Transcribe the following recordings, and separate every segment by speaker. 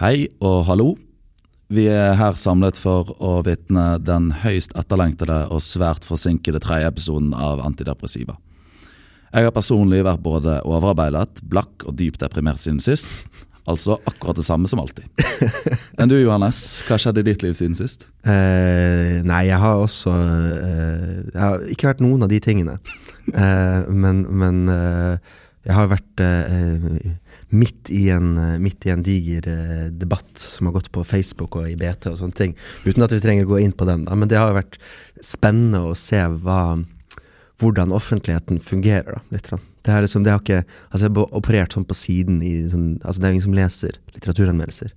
Speaker 1: Hei og hallo. Vi er her samlet for å vitne den høyst etterlengtede og svært forsinkede tredje episoden av Antidepressiva. Jeg har personlig vært både overarbeidet, blakk og dypt deprimert siden sist. Altså akkurat det samme som alltid. Enn du Johannes, hva skjedde i ditt liv siden sist?
Speaker 2: Eh, nei, jeg har også eh, Jeg har ikke vært noen av de tingene. Eh, men men eh, jeg har vært eh, midt, i en, eh, midt i en diger eh, debatt som har gått på Facebook og i BT og sånne ting. Uten at vi trenger å gå inn på den, da. Men det har vært spennende å se hva, hvordan offentligheten fungerer, da, litt. Det, er liksom, det har ikke Altså, jeg har operert sånn på siden i sånn Altså, det er ingen som leser litteraturanmeldelser.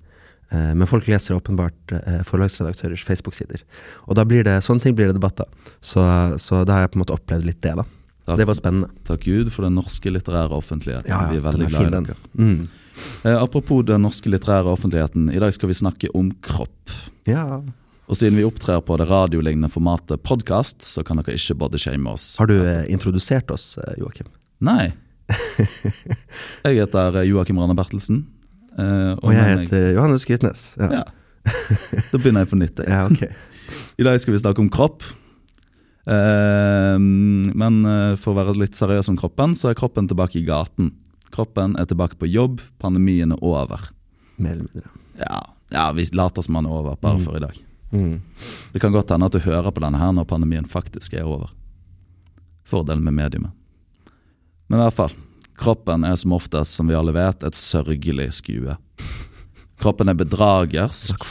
Speaker 2: Eh, men folk leser åpenbart forlagsredaktørers Facebook-sider. Og da blir det, sånne ting blir det debatter. Så, så da har jeg på en måte opplevd litt det, da.
Speaker 1: Takk,
Speaker 2: Det var spennende.
Speaker 1: takk Gud for den norske litterære offentligheten.
Speaker 2: Ja, ja,
Speaker 1: vi er veldig
Speaker 2: er
Speaker 1: glad i dere.
Speaker 2: Mm.
Speaker 1: Eh, apropos den norske litterære offentligheten, i dag skal vi snakke om kropp.
Speaker 2: Ja.
Speaker 1: Og siden vi opptrer på det radiolignende formatet podkast, så kan dere ikke bodyshame oss.
Speaker 2: Har du eh, introdusert oss, eh, Joakim?
Speaker 1: Nei. Jeg heter eh, Joakim Rane Bertelsen. eh,
Speaker 2: Og jeg
Speaker 1: med meg-
Speaker 2: heter Johannes Grytnes. Ja.
Speaker 1: Ja. Da begynner jeg på nytt. jeg.
Speaker 2: ja, okay.
Speaker 1: I dag skal vi snakke om kropp. Eh, men eh, for å være litt seriøs om kroppen, så er kroppen tilbake i gaten. Kroppen er tilbake på jobb, pandemien er over.
Speaker 2: Mer eller mindre.
Speaker 1: Ja, ja vi later som den er over bare
Speaker 2: Mm.
Speaker 1: for i dag.
Speaker 2: Mm.
Speaker 1: Det kan godt hende at du hører på denne her når pandemien faktisk er over. Fordelen med mediumet. Men i hvert fall, kroppen er som oftest, som vi alle vet, et sørgelig skue. Kroppen er
Speaker 2: bedragersk,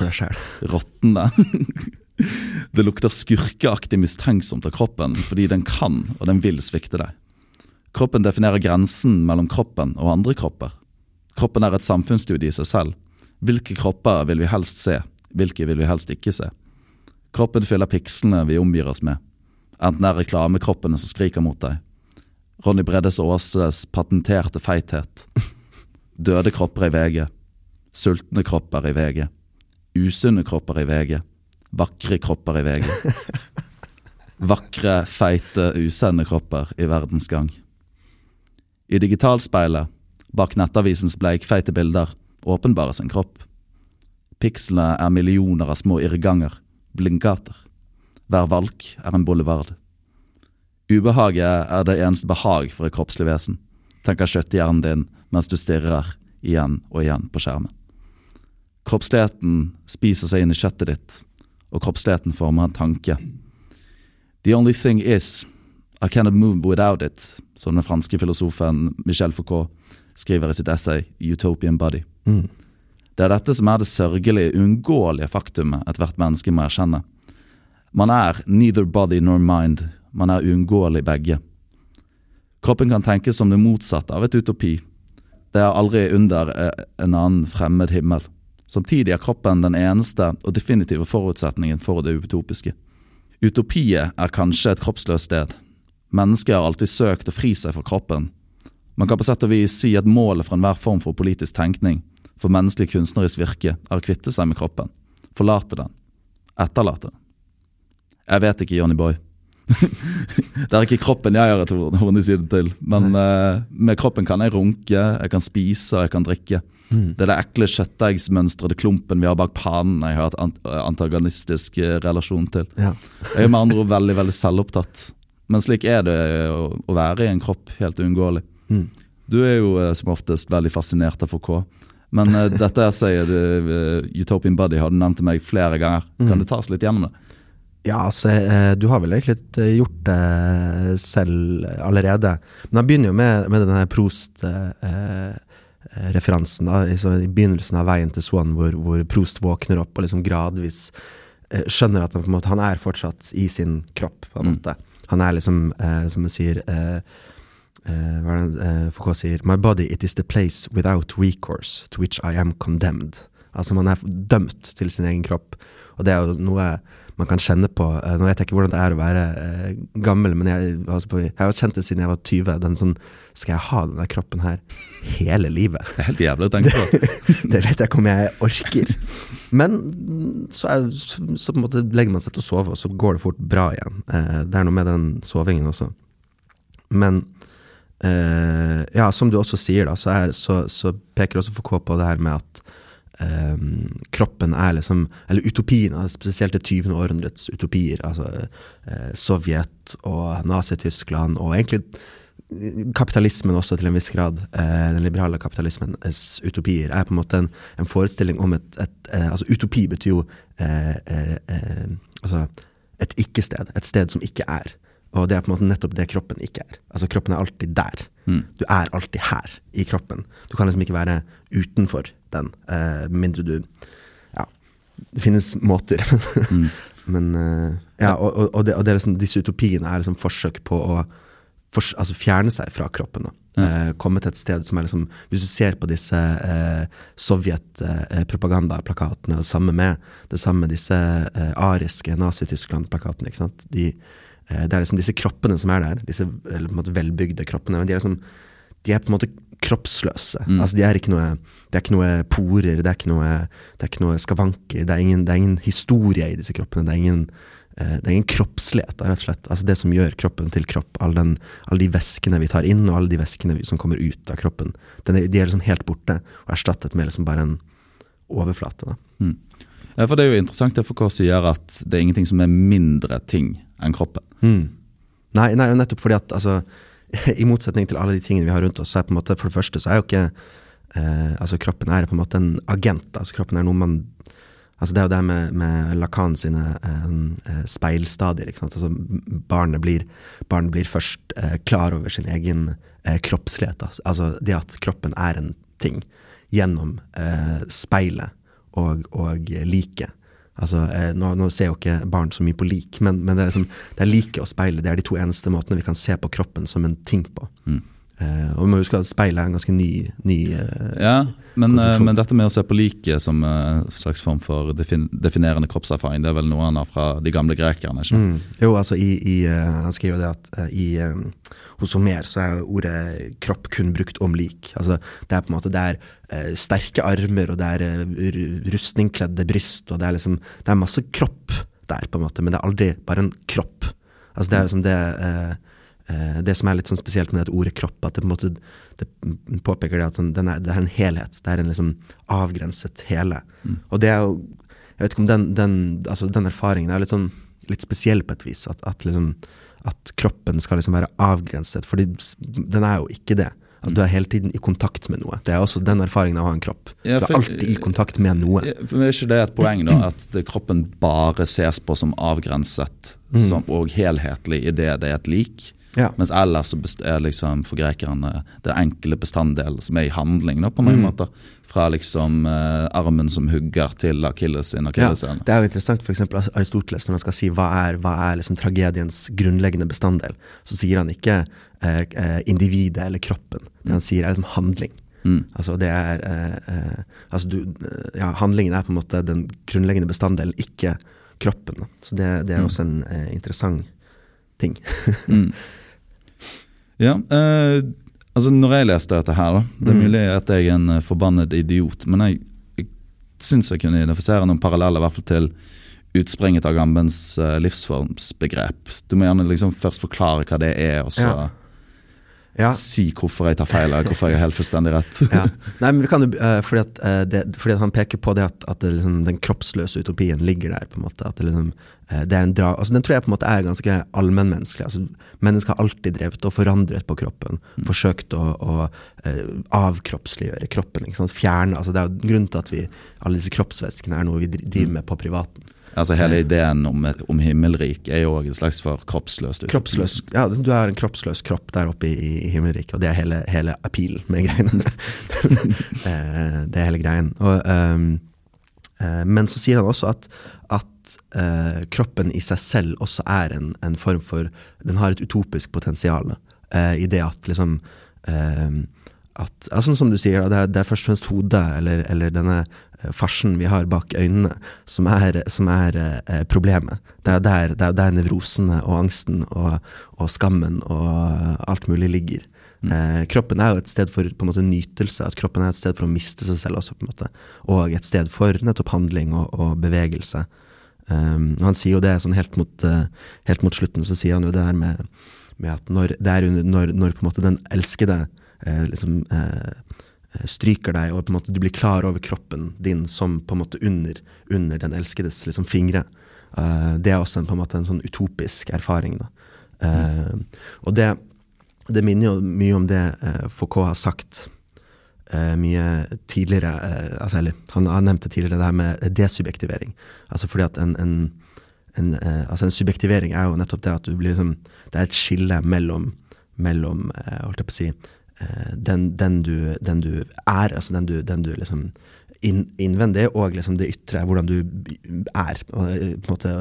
Speaker 1: råtnende. Det lukter skurkeaktig mistenksomt av kroppen fordi den kan og den vil svikte deg. Kroppen definerer grensen mellom kroppen og andre kropper. Kroppen er et samfunnsstudie i seg selv. Hvilke kropper vil vi helst se, hvilke vil vi helst ikke se? Kroppen fyller pikslene vi omgir oss med. Enten det er reklamekroppene som skriker mot deg. Ronny Breddes Aases patenterte feithet. Døde kropper i VG. Sultne kropper i VG. Usunne kropper i VG. Vakre kropper i VG. Vakre, feite, usende kropper i verdens gang. I digitalspeilet, bak nettavisens bleikfeite bilder, åpenbares en kropp. Pikslene er millioner av små irrganger, blindgater. Hver valk er en boulevard. Ubehaget er det eneste behag for et kroppslig vesen, tenker kjøtthjernen din mens du stirrer igjen og igjen på skjermen. Kroppsligheten spiser seg inn i kjøttet ditt, og kroppsligheten former en tanke. The only thing is, I cannot move without it, som den franske filosofen Michel Foucault skriver i sitt essay Utopian Body.
Speaker 2: Mm.
Speaker 1: Det er dette som er det sørgelige, uunngåelige faktumet ethvert menneske må erkjenne. Man er neither body nor mind, man er uunngåelig begge. Kroppen kan tenkes som det motsatte av et utopi. Det er aldri under eh, en annen fremmed himmel. Samtidig er kroppen den eneste og definitive forutsetningen for det utopiske. Utopiet er kanskje et kroppsløst sted. Mennesket har alltid søkt å fri seg fra kroppen. Man kan på sett og vis si at målet for enhver form for politisk tenkning, for menneskelig kunstnerisk virke, er å kvitte seg med kroppen. Forlate den. Etterlate den. Jeg vet ikke, Johnny Boy. det er ikke kroppen jeg har et horn i siden til, men uh, med kroppen kan jeg runke, jeg kan spise jeg kan drikke.
Speaker 2: Mm.
Speaker 1: Det er det ekle kjøttdeigsmønstrede klumpen vi har bak panen jeg har et antagonistisk eh, relasjon til.
Speaker 2: Ja.
Speaker 1: Jeg er med andre ord veldig veldig selvopptatt. Men slik er det å, være i en kropp, helt uunngåelig.
Speaker 2: Mm.
Speaker 1: Du er jo eh, som oftest veldig fascinert av Foucault. Men uh, dette essayet, eh, Utopian Buddy, har du nevnt til meg flere ganger. Kan
Speaker 2: Mm.
Speaker 1: du ta oss litt gjennom det?
Speaker 2: Ja, altså, eh, du har vel egentlig eh, gjort det selv eh, allerede. Men jeg begynner jo med, med denne Prost-referansen. da, i så- I begynnelsen av Veien til Swan, hvor, hvor Prost våkner opp og liksom gradvis eh, skjønner at han, på en måte, han er fortsatt i sin kropp. på en
Speaker 1: Mm.
Speaker 2: måte. Han er liksom, eh, som jeg sier eh, eh, hva er det eh, Foucault sier My body, it is the place without recourse to which I am condemned. Altså man er dømt til sin egen kropp. Og det er jo noe man kan kjenne på. Eh, Nå vet jeg ikke hvordan det er å være eh, gammel, men jeg, altså jeg har kjent det siden jeg var 20. Den sånn, skal jeg ha denne kroppen her hele livet?
Speaker 1: Det er helt jævlig å tenke på.
Speaker 2: Det vet jeg ikke om jeg orker. Men så, er, så, legger man seg til å sove, og så går det fort bra igjen. Eh, det er noe med den sovingen også. Men Ja, som du også sier, da, så, er, så, så peker også FK på det her med at eh, kroppen er liksom Eller utopien, spesielt det 20. århundrets utopier. Altså uh, Sovjet og Nazi-Tyskland, og egentlig kapitalismen også til en viss grad, uh, den liberale kapitalismens utopier, er på en måte en, en forestilling om et, et uh, Altså utopi betyr jo altså et ikke-sted. Et sted som ikke er. Og det er på en måte nettopp det kroppen ikke er. Altså Kroppen er alltid der.
Speaker 1: Mm.
Speaker 2: Du er alltid her i kroppen. Du kan liksom ikke være utenfor den, med mindre du Ja, det finnes måter.
Speaker 1: mm.
Speaker 2: Men Ja, og, og, det, og det liksom, disse utopiene er liksom forsøk på å for, altså fjerne seg fra kroppen.
Speaker 1: Ja.
Speaker 2: Eh, komme til et sted som er liksom Hvis du ser på disse eh, Sovjet-propagandaplakatene, eh, det samme med det samme disse eh, ariske Nazi-Tyskland-plakatene ikke sant? De, eh, Det er liksom disse kroppene som er der, disse eller, på en måte velbygde kroppene. men de er liksom de er på en måte kroppsløse.
Speaker 1: Mm.
Speaker 2: Altså de er ikke noe, det er ikke noe porer, det er ikke noe, det er ikke noe skavanker. Det er, ingen, det er ingen historie i disse kroppene. Det er ingen, Eh, det er ingen kroppslighet, rett og slett. Altså det som gjør kroppen til kropp. Alle, den, alle de væskene vi tar inn, og alle de væskene som kommer ut av kroppen. Er, de er liksom helt borte, og erstattet med liksom bare en overflate.
Speaker 1: Mm. For Det er jo interessant det FK sier at det er ingenting som er mindre ting enn kroppen.
Speaker 2: Mm. Nei, nei, nettopp fordi at altså, i motsetning til alle de tingene vi har rundt oss, så er på en måte, for det første så er jo ikke eh, altså Kroppen er på en måte en agent. altså Kroppen er noe man Altså det er jo det med, med Lacan sine eh, speilstadier. ikke sant? Altså barnet, blir, barnet blir først eh, klar over sin egen eh, kroppslighet. Altså det at kroppen er en ting. Gjennom eh, speilet og, og liket. Altså, eh, nå, nå, ser jo ikke barn så mye på lik, men, men det er, liksom, det er like og speile. Det er de to eneste måtene vi kan se på kroppen som en ting på.
Speaker 1: Mm.
Speaker 2: Eh, og vi må huske at speilet er en ganske ny, ny eh,
Speaker 1: Ja, men, uh, men, dette med å se på liket som en slags form for defin definerende kroppserfaring, det er vel noe han har fra de gamle grekerne? ikke mm.
Speaker 2: Jo, altså i, i, Han skriver det at i, hos Homer så er ordet kropp kun brukt om lik. Altså Det er på en måte det er sterke armer, og det er rustningkledde bryst, og det er liksom Det er masse kropp der, på en måte, men det er aldri bare en kropp. Altså Det er liksom det Eh, det som er litt sånn spesielt med det ordet kropp, at det på en måte det påpeker det at den er, det er en helhet. Det er en liksom avgrenset hele. Mm. Og det er jo Jeg vet ikke om den, den, altså den erfaringen er litt sånn litt spesiell på et vis. At, at, liksom, at kroppen skal liksom være avgrenset. for den er jo ikke det. Altså, du er hele tiden i kontakt med noe. Det er også den erfaringen av å ha en kropp. Ja, for, du er alltid i kontakt med noe.
Speaker 1: For Er ikke det et poeng, da? At kroppen bare ses på som avgrenset mm. som, og helhetlig i det det er et lik?
Speaker 2: Ja.
Speaker 1: Mens ellers så er liksom for grekerne det enkle bestanddelen som er i handling, da, på mange mm. måter. Fra liksom eh, armen som hugger til akilles sin akilleshæl.
Speaker 2: Ja, det er jo interessant f.eks. Aristoteles, når han skal si hva er, hva er liksom tragediens grunnleggende bestanddel, så sier han ikke eh, eh individet eller kroppen. Det han sier er liksom handling.
Speaker 1: Mm.
Speaker 2: Altså det er eh, eh altså du, ja, Handlingen er på en måte den grunnleggende bestanddelen, ikke kroppen. Så det, det er mm. også en interessant ting.
Speaker 1: mm. Ja, eh, altså når jeg leste dette her, da Det er mm. mulig at jeg er en eh, forbannet idiot, men jeg, jeg syns jeg kunne identifisere noen paralleller, i hvert fall til utspringet av Gambens uh, livsformsbegrep. Du må gjerne liksom først forklare hva det er, og så ja
Speaker 2: ja.
Speaker 1: si hvorfor jeg tar feil, eller hvorfor jeg har helt fullstendig rett.
Speaker 2: ja. Nei, men vi kan jo, uh, fordi, at, uh, det, fordi, at, han peker på det at, at det, liksom, den kroppsløse utopien ligger der. på en måte, at det, liksom, uh, det er en dra, altså Den tror jeg på en måte er ganske allmennmenneskelig. altså Mennesker har alltid drevet og forandret på kroppen. Mm. Forsøkt å, å avkroppsliggjøre kroppen. ikke sant, Fjerne, altså Det er jo grunnen til at vi, alle disse kroppsvæskene er noe vi driver mm. med på privaten.
Speaker 1: Altså Hele ideen om, om himmelrik er jo en slags for kroppsløst.
Speaker 2: Kroppsløs, ja, Du har en kroppsløs kropp der oppe i, i himmelriket, og det er hele, hele appeal med greiene. Eh, det er hele greien. Og, um, uh, men så sier han også at, at uh, kroppen i seg selv også er en, en, form for Den har et utopisk potensial uh, i det at liksom at, ja, sånn som du sier, det er, det er først og fremst hodet, eller, eller, denne farsen vi har bak øynene, som er, som er eh, problemet. Det er der, det er der nevrosene og angsten og, og, skammen og alt mulig ligger. Mm. Eh, kroppen er jo et sted for på en måte nytelse, at kroppen er et sted for å miste seg selv også, på en måte. Og et sted for nettopp handling og, og bevegelse. Um, han sier jo det sånn helt mot, uh, helt mot, slutten, så sier han jo det her med med at når, er under, når, når på en måte den elskede eh, liksom eh, stryker deg, og på en måte du blir klar over kroppen din som på en måte under, under den elskedes liksom, fingre. Uh, det er også en, på en måte en sånn utopisk erfaring. Da. Uh, og det, det, minner jo mye om det uh, Foucault har sagt mye tidligere. Altså, eller, han har nevnt det tidligere, det her med desubjektivering. Altså fordi at en, en, en, altså en subjektivering er jo nettopp det at du blir liksom Det er et skille mellom, mellom holdt jeg på å si, den, den, du, den, du, er, altså den du, den du liksom inn, innvendig og liksom det ytre, hvordan du er.
Speaker 1: Eh,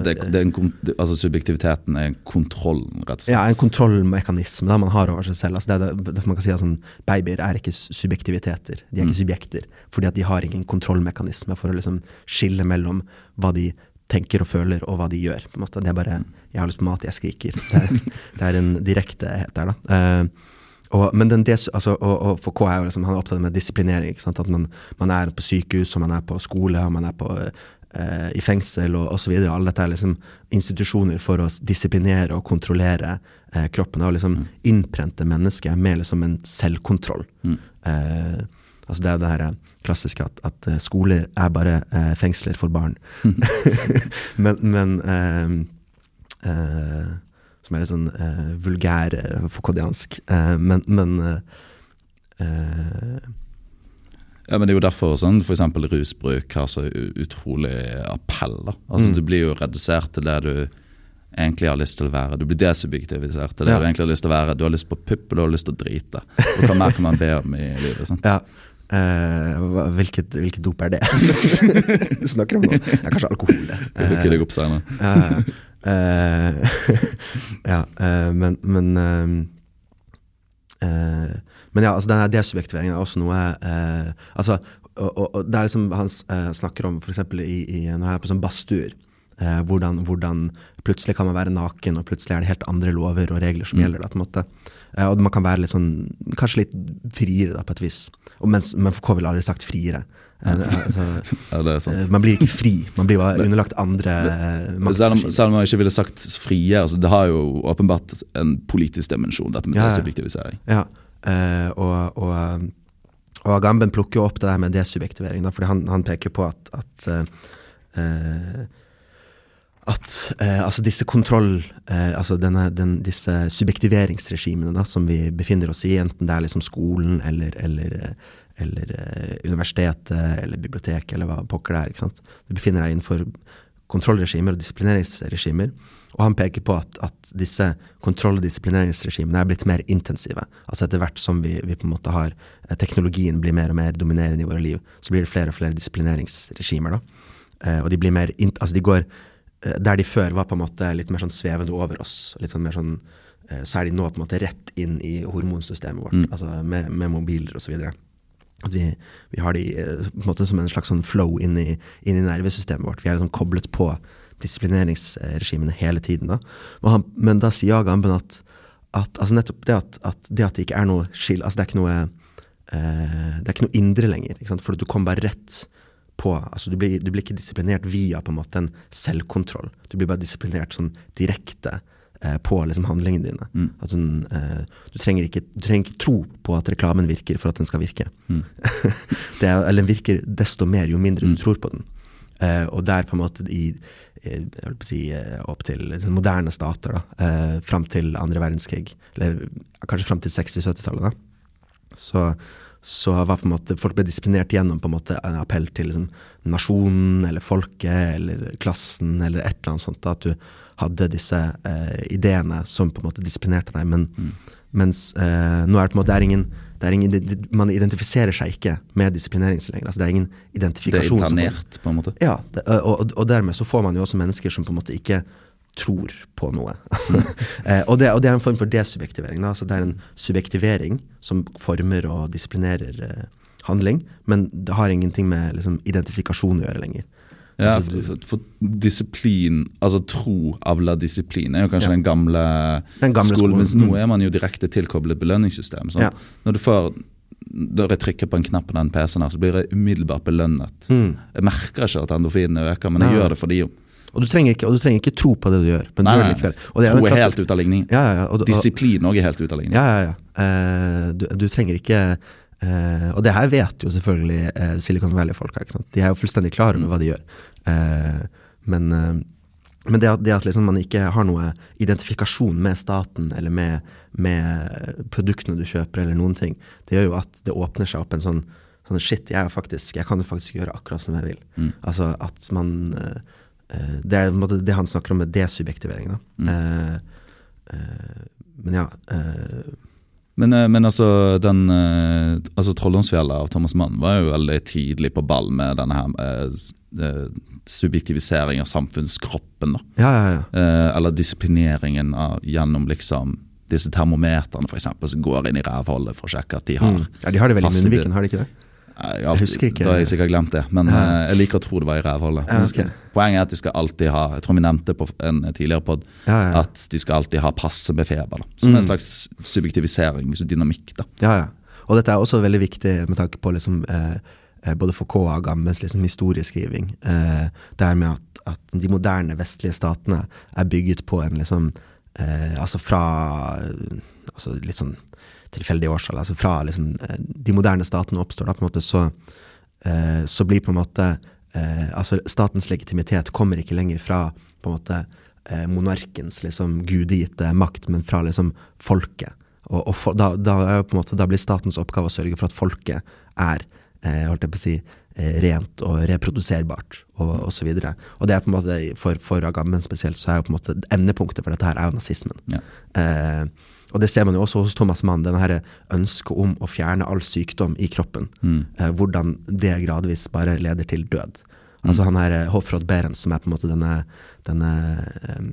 Speaker 1: det, det er en, altså Subjektiviteten er kontrollen, rett og slett?
Speaker 2: Ja, en kontrollmekanisme da man har over seg selv. Altså det, det, man kan si at sånn, Babyer er ikke subjektiviteter, de er ikke mm. subjekter. Fordi at de har ingen kontrollmekanisme for å liksom skille mellom hva de tenker og føler, og hva de gjør. Det er bare mm. 'jeg har lyst på mat, jeg skriker'. Det er, det er en direktehet der, da. Uh, og, men den des, altså, og, og for K er jo liksom, han er opptatt med disiplinering. At man, man, er på sykehus, og man er på skole, og man er på, eh, i fengsel og osv. Alle dette er liksom institusjoner for å disiplinere og kontrollere eh, kroppen. Og liksom mm. innprente mennesket med liksom en selvkontroll. Mm. Eh, altså det er det her klassiske at, at eh, skoler er bare eh, fengsler for barn. men, men eh, som er litt sånn eh, vulgær fokodiansk. Uh, men, men
Speaker 1: ja, men Det er jo derfor sånn, f.eks. rusbruk har så utrolig appell. da. Altså mm. Du blir jo redusert til det du egentlig har lyst til å være. Du blir desubjektivisert til det ja. du egentlig har lyst til å være. Du har lyst på pupp, og du har lyst til å drite. Og Hva mer kan man be om i livet? sant?
Speaker 2: Ja. Uh, hvilket, hvilket, dop er det du snakker om noe? Er kanskje alkohol, det.
Speaker 1: Uh, deg opp senere.
Speaker 2: Uh, ja, uh, men Men, uh, men ja, altså denne desubjektiveringen er også noe altså, og, og, og, det er liksom Han snakker om f.eks. I, i, når han er på sånn badstuer. hvordan, hvordan, plutselig kan man være naken, og plutselig er det helt andre lover og regler som mm. gjelder. Da, på en måte. og man kan være litt sånn, kanskje litt friere, da, på et vis. Og mens, men FK ville aldri sagt friere. Altså, ja, sant. man blir ikke fri, man blir bare underlagt andre
Speaker 1: selv om, selv om man ikke ville sagt frie, altså, det har jo åpenbart en politisk dimensjon, dette med ja, subjektivisering.
Speaker 2: Ja, uh, og, og, og, Agamben plukker jo opp det der med desubjektivering, da, fordi han, han peker på at, at uh, at eh, altså disse kontroll... Eh, altså denne, den, disse subjektiveringsregimene da, som vi befinner oss i, enten det er liksom skolen eller, eller eller eh, universitetet eller biblioteket eller hva pokker det er. ikke sant? Du befinner deg innenfor kontrollregimer og disiplineringsregimer. Og han peker på at, at disse kontroll- og disiplineringsregimene er blitt mer intensive. Altså etter hvert som vi, vi, på en måte har eh, teknologien blir mer og mer dominerende i våre liv, så blir det flere og flere disiplineringsregimer. da. Eh, og de blir mer, altså de går eh, Der de før var på en måte litt mer sånn svevende over oss, litt sånn mer sånn, eh, så er de nå på en måte rett inn i hormonsystemet vårt, mm. altså med, med mobiler osv. At vi, vi, har de eh, på en måte som en slags sånn flow inn i, inn i nervesystemet vårt. Vi er liksom koblet på disiplineringsregimene hele tiden. Da. Han, men da sier Agamben at, at altså nettopp det at, at, det at det ikke er noe skill altså Det er ikke noe, eh, det er ikke noe indre lenger. For du kommer bare rett på altså du blir, du blir, ikke disiplinert via på en måte en selvkontroll. Du blir bare disiplinert sånn direkte på liksom, handlingene dine. Mm. At hun, eh, du, trenger ikke, du, trenger ikke, tro på at reklamen virker for at den skal virke. Mm. er, eller den virker desto mer jo mindre du mm. tror på den. Eh, og der på en måte i si, eh, opp til liksom, moderne stater, da, eh, fram til andre verdenskrig, eller kanskje fram til 60-70-tallet, så, så var på en måte folk ble disiplinert gjennom på en måte en appell til liksom, nasjonen eller folket eller klassen eller et eller annet sånt. Da, at du hadde disse eh, ideene som på en måte disiplinerte deg. Men, mm. Mens eh, nå er det på en måte det er ingen, det er ingen, Man identifiserer seg ikke med disiplinering så lenger. Altså, det er ingen identifikasjon.
Speaker 1: Det er internert, på en måte?
Speaker 2: Ja, det, og, og, og, dermed så får man jo også mennesker som på en måte ikke tror på noe. Mm. eh, og, det, og, det, er en form for desubjektivering. Altså, det er en subjektivering som former og disiplinerer eh, handling, men det har ingenting med liksom, identifikasjon å gjøre lenger.
Speaker 1: Ja, altså, for, for, for, disiplin, altså tro avler disiplin, er jo kanskje ja. den gamle, den gamle skolen. Mens nå mm. er man jo direkte tilkoblet belønningssystem. Ja. Når du får når jeg trykker på en knapp på den PC-en, her, så blir jeg umiddelbart belønnet. Mm. Jeg merker ikke at endorfinene øker, men jeg Nei. gjør det fordi
Speaker 2: Og, du ikke, og du trenger ikke tro på det du gjør, men
Speaker 1: Nei,
Speaker 2: du gjør
Speaker 1: nei,
Speaker 2: det likevel. Og det er
Speaker 1: Tro
Speaker 2: jo
Speaker 1: er helt ut av ligningen.
Speaker 2: Ja, ja, ja.
Speaker 1: Disiplin òg er helt ut av ligningen.
Speaker 2: ja, ja, ja. Uh, du, du trenger ikke uh, Og det her vet jo selvfølgelig uh, Silicon Valley-folka. De er jo fullstendig klar over hva de gjør. Eh, men eh, men det at, det at liksom man ikke har noe identifikasjon med staten eller med, med produktene du kjøper, eller noen ting, det gjør jo at det åpner seg opp en sånn, sånn Shit, jeg, faktisk, jeg kan jo faktisk gjøre akkurat som jeg vil.
Speaker 1: Mm.
Speaker 2: Altså at man eh, Det er måte det han snakker om med desubjektivering. Da.
Speaker 1: Mm.
Speaker 2: Eh, eh, men ja eh,
Speaker 1: Men, eh, men altså, den eh, altså Trolldomsfjellet av Thomas Mann var jo veldig tidlig på ball med denne her eh, eh, subjektivisering av samfunnskroppen. da.
Speaker 2: Ja, ja, ja.
Speaker 1: Eh, eller disiplineringen av, gjennom liksom disse termometerne for eksempel, som går inn i rævhullet for å sjekke at de har
Speaker 2: Mm. ja. De har det vel i munnviken, har de ikke det?
Speaker 1: Eh,
Speaker 2: Jeg husker ikke.
Speaker 1: Da har jeg sikkert glemt det, men
Speaker 2: Ja.
Speaker 1: eh, jeg liker å tro det var i rævhullet.
Speaker 2: Ja,
Speaker 1: okay. Poenget er at de skal alltid ha Jeg tror vi nevnte på en tidligere pod
Speaker 2: Ja,
Speaker 1: at de skal alltid ha passe med feber. Da. Som en
Speaker 2: Mm.
Speaker 1: slags subjektiviseringsdynamikk. da.
Speaker 2: Ja, ja. Og dette er også veldig viktig med tanke på liksom, eh, eh, både for og Gammes liksom, historieskriving. Eh, det er med at, at de moderne vestlige statene er bygget på en liksom eh, Altså fra eh, altså litt sånn tilfeldig årstall. Altså fra liksom eh, De moderne statene oppstår, da på en måte så eh, så blir på en måte eh, Altså statens legitimitet kommer ikke lenger fra på en måte eh, monarkens liksom gudegitte makt, men fra liksom folket. Og, og for, da, da, er måte, da blir statens oppgave å sørge for at folket er eh, holdt jeg på å si, eh, rent og reproduserbart, og, og så videre. Og det er på en måte, for, for Agamben spesielt, så er jo på en måte endepunktet for dette her er jo nazismen.
Speaker 1: Ja.
Speaker 2: Eh, og det ser man jo også hos Thomas Mann, denne her ønsket om å fjerne all sykdom i kroppen.
Speaker 1: Mm.
Speaker 2: Eh, hvordan det gradvis bare leder til død. Altså han her eh, Hofrod Behrens, som er på en måte denne, denne eh,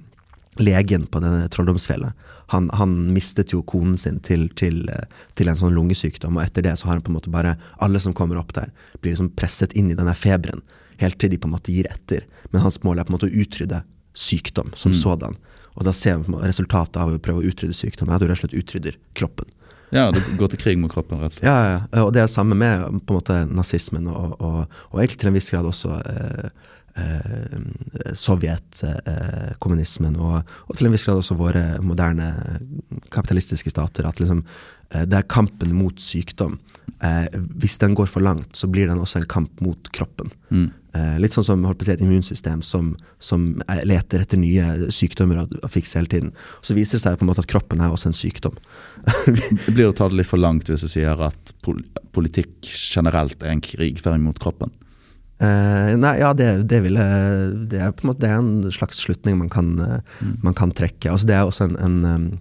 Speaker 2: legen på denne trolldomsfjellet. Han, han mistet jo konen sin til, til, eh, til en sånn lungesykdom, og etter det så har han på en måte bare Alle som kommer opp der, blir liksom presset inn i denne feberen, helt til de på en måte gir etter. Men hans mål er på en måte å utrydde sykdom som sådan. Og da ser vi resultatet av å prøve å utrydde sykdom, er at du rett og slett utrydder kroppen.
Speaker 1: Ja, du går til krig mot kroppen, rett og slett.
Speaker 2: Ja, ja, og det er samme med på en måte nazismen og, og, og egentlig til en viss grad også eh, eh, Sovjet-kommunismen, og, og til en viss grad også våre moderne kapitalistiske stater. At liksom, eh, det er kampen mot sykdom. Eh, hvis den går for langt, så blir den også en kamp mot kroppen.
Speaker 1: Mm.
Speaker 2: Eh, litt sånn som holdt på å si, et immunsystem som, som er- leter etter nye sykdommer å, fikser fikse hele tiden. Så viser det seg på en måte at kroppen er også en sykdom.
Speaker 1: Det blir å ta det litt for langt hvis jeg sier at politikk generelt er en krigføring mot kroppen.
Speaker 2: Uh, nei, ja, det, det vil Det er på en måte det er en slags slutning man kan, mm. man kan trekke. Altså, det er også en, en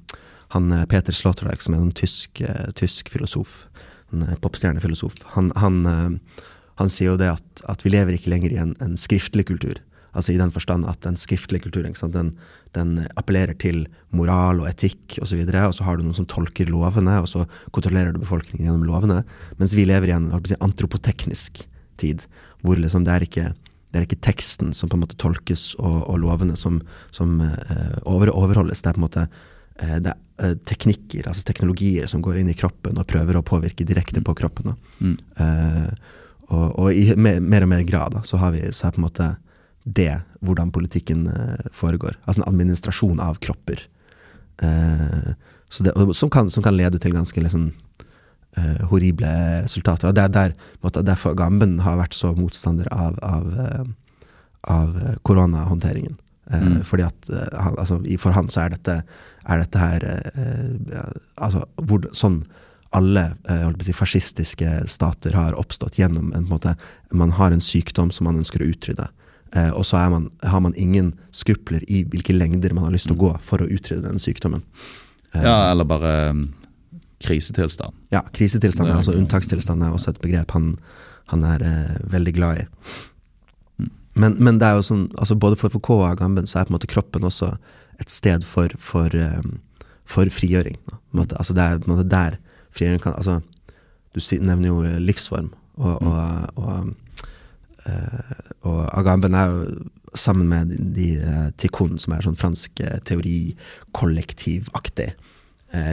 Speaker 2: han eh, Peter Sloterdijk, som er en tysk, eh, tysk filosof, en eh, popstjernefilosof, han, han, eh, han sier jo det at, at vi lever ikke lenger i en, en skriftlig kultur. Altså i den forstand at den skriftlige kulturen? Den, den appellerer til moral og etikk osv., og, så videre, og så har du noen som tolker lovene, og så kontrollerer du befolkningen gjennom lovene. Mens vi lever i en si, antropoteknisk tid, hvor liksom det er ikke det er ikke teksten som på en måte tolkes, og, og lovene som, som uh, over, overholdes. Det er på en måte uh, det er eh, teknikker, altså teknologier, som går inn i kroppen og prøver å påvirke direkte på kroppen.
Speaker 1: Mm.
Speaker 2: Eh, og, og i mer, mer og mer grad da, så, har vi, så er på en måte det hvordan politikken eh, foregår. Altså en administrasjon av kropper. Eh, så det, som, kan, som kan lede til ganske liksom, eh, horrible resultater. Og det er der, derfor Gamben har vært så motstander av, av, eh, av eh, koronahåndteringen. Eh,
Speaker 1: Mm.
Speaker 2: Fordi at han, altså, For han så er dette, er dette her altså, hvor, sånn alle eh, si, fascistiske stater har oppstått gjennom en, på en måte, Man har en sykdom som man ønsker å utrydde. Eh, og så man, har man ingen skrupler i hvilke lengder man har lyst til å gå for å utrydde den sykdommen. Eh,
Speaker 1: Ja, eller bare um, krisetilstand.
Speaker 2: ja, krisetilstand er altså unntakstilstand er også et begrep han, han er eh, veldig glad i.
Speaker 1: Mm.
Speaker 2: Men, men det er jo sånn, altså både for FK og Agamben så er på en måte kroppen også et sted for, for, eh, for frigjøring. Altså det er på en måte der frigjøring kan altså, Du nevner jo eh, livsform, og, og, og, eh, og Agamben er jo sammen med de, de eh, Tikkun, som er sånn fransk teori kollektivaktig,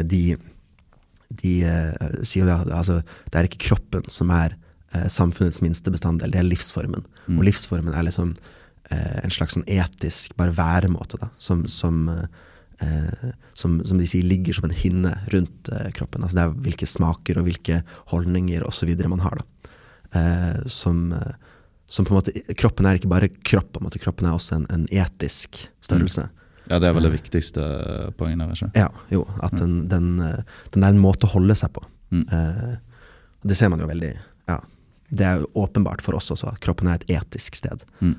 Speaker 2: de de sier jo det, altså, det er ikke kroppen som er samfunnets minste bestanddel, det er livsformen.
Speaker 1: Mm.
Speaker 2: Og livsformen er liksom en slags sånn etisk bare væremåte, da, som, som, eh, som, som de sier ligger som en hinne rundt eh, kroppen. Altså det er hvilke smaker og hvilke holdninger osv. man har. da. Eh, som, eh, som på en måte Kroppen er ikke bare kropp, på en måte. kroppen er også en, en etisk størrelse.
Speaker 1: Ja, det er vel det viktigste poenget der, ikke
Speaker 2: Ja, jo. At den, den, eh, den er en måte å holde seg på.
Speaker 1: Mm.
Speaker 2: Det ser man jo veldig Ja. Det er jo åpenbart for oss også at kroppen er et etisk sted.
Speaker 1: Mm.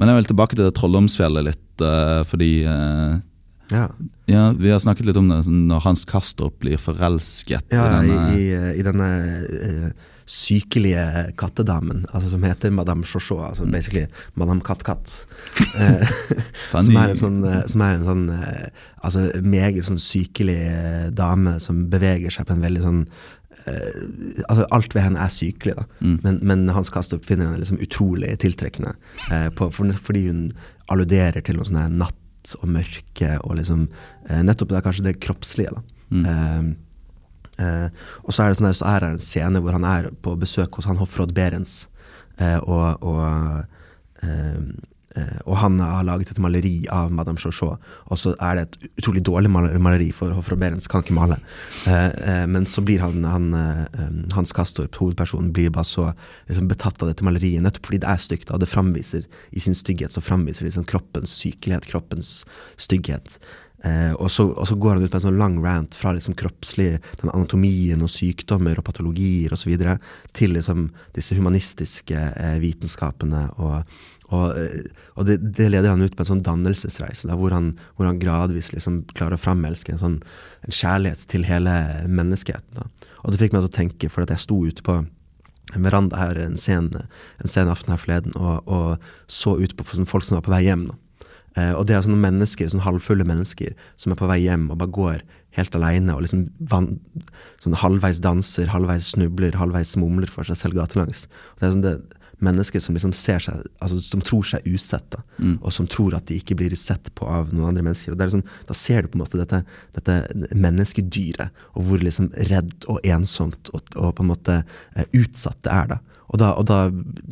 Speaker 1: Men jeg vil tilbake til det Trolldomsfjellet litt, fordi
Speaker 2: Ja,
Speaker 1: ja, Vi har snakket litt om det sånn når Hans Kastrup blir forelsket
Speaker 2: ja
Speaker 1: i denne
Speaker 2: i, i denne uh, sykelige kattedamen, altså som heter Madame Chauchot, altså
Speaker 1: Mm.
Speaker 2: basically Madame Katt-Katt. Eh, som er en sånn, eh, som er en sånn uh, altså meget sånn sykelig dame som beveger seg på en veldig sånn altså Alt ved henne er sykelig, da.
Speaker 1: Mm.
Speaker 2: Men, men Hans Kastrup finner henne liksom utrolig tiltrekkende. På, for, fordi hun alluderer til noe sånn her natt og mørke og liksom eh, Nettopp det er kanskje det kroppslige, da.
Speaker 1: Mm.
Speaker 2: Eh, eh, og så er det sånn der, så er det en scene hvor han er på besøk hos han hoffråd Berens. Eh, og, og, eh, og han har laget et maleri av Madame Chauchot. Og så er det et utrolig dårlig maleri, for Hofra Berens kan ikke male. Eh, eh, men så blir han, han eh, Hans Kastorp, hovedpersonen, blir bare så liksom, betatt av dette maleriet, nettopp fordi det er stygt. Og det framviser i sin stygghet så framviser liksom kroppens sykelighet, kroppens stygghet. Eh, og, så, og så går han ut på en sånn lang rant fra liksom kroppslig, den anatomien og sykdommer og patologier osv. til liksom disse humanistiske eh, vitenskapene. Og, og, eh, og det, det leder han ut på en sånn dannelsesreise, da, hvor, han, hvor han gradvis liksom klarer å framelske en sånn en kjærlighet til hele menneskeheten. Da. Og det fikk meg til å tenke, for at jeg sto ute på en veranda her en sen, en sen aften her forleden og, og så ut på sånn folk som var på vei hjem. Eh, og det er sånne mennesker, sånne halvfulle mennesker som er på vei hjem og bare går helt aleine og liksom van, sånn halvveis danser, halvveis snubler, halvveis mumler for seg selv gatelangs. Det er sånn det mennesker som liksom ser seg Altså som tror seg usett,
Speaker 1: Mm.
Speaker 2: og som tror at de ikke blir sett på av noen andre mennesker. Og det liksom, da ser du på en måte dette, dette menneskedyret, og hvor liksom redd og ensomt og, og på en måte eh, utsatt det er. da. Og da, og da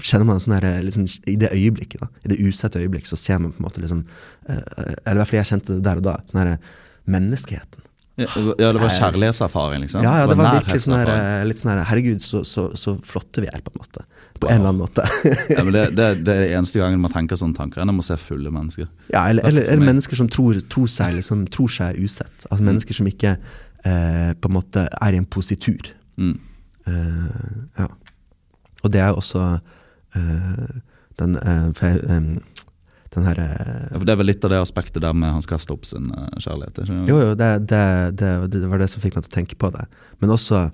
Speaker 2: kjenner man en sånn her, liksom, I det øyeblikket, da, i det usette øyeblikk, så ser man på en måte liksom eh, Eller i hvert fall jeg kjente det der og da. sånn her, Menneskeheten.
Speaker 1: Ja, ja, det var kjærlighetserfaring, liksom?
Speaker 2: Ja, ja, det var virkelig sånn her, eh, litt sånn her Herregud, så, så, så flotte vi er, på en måte. På en eller annen måte.
Speaker 1: ja, men det, det, det er det eneste gangen man tenker sånne tanker, enn om å se fulle mennesker.
Speaker 2: Ja, eller, eller, eller mennesker som tror, tror, seg, liksom, tror seg usett. Altså mennesker som ikke eh, på en måte er i en positur.
Speaker 1: Mm.
Speaker 2: Eh, ja. Og det er også eh, den eh, for Den her,
Speaker 1: Ja, for det er vel litt av det aspektet der med han skal kaste opp sin eh, kjærlighet?
Speaker 2: Jo, jo, det, det, det, det var det som fikk meg til å tenke på det. Men også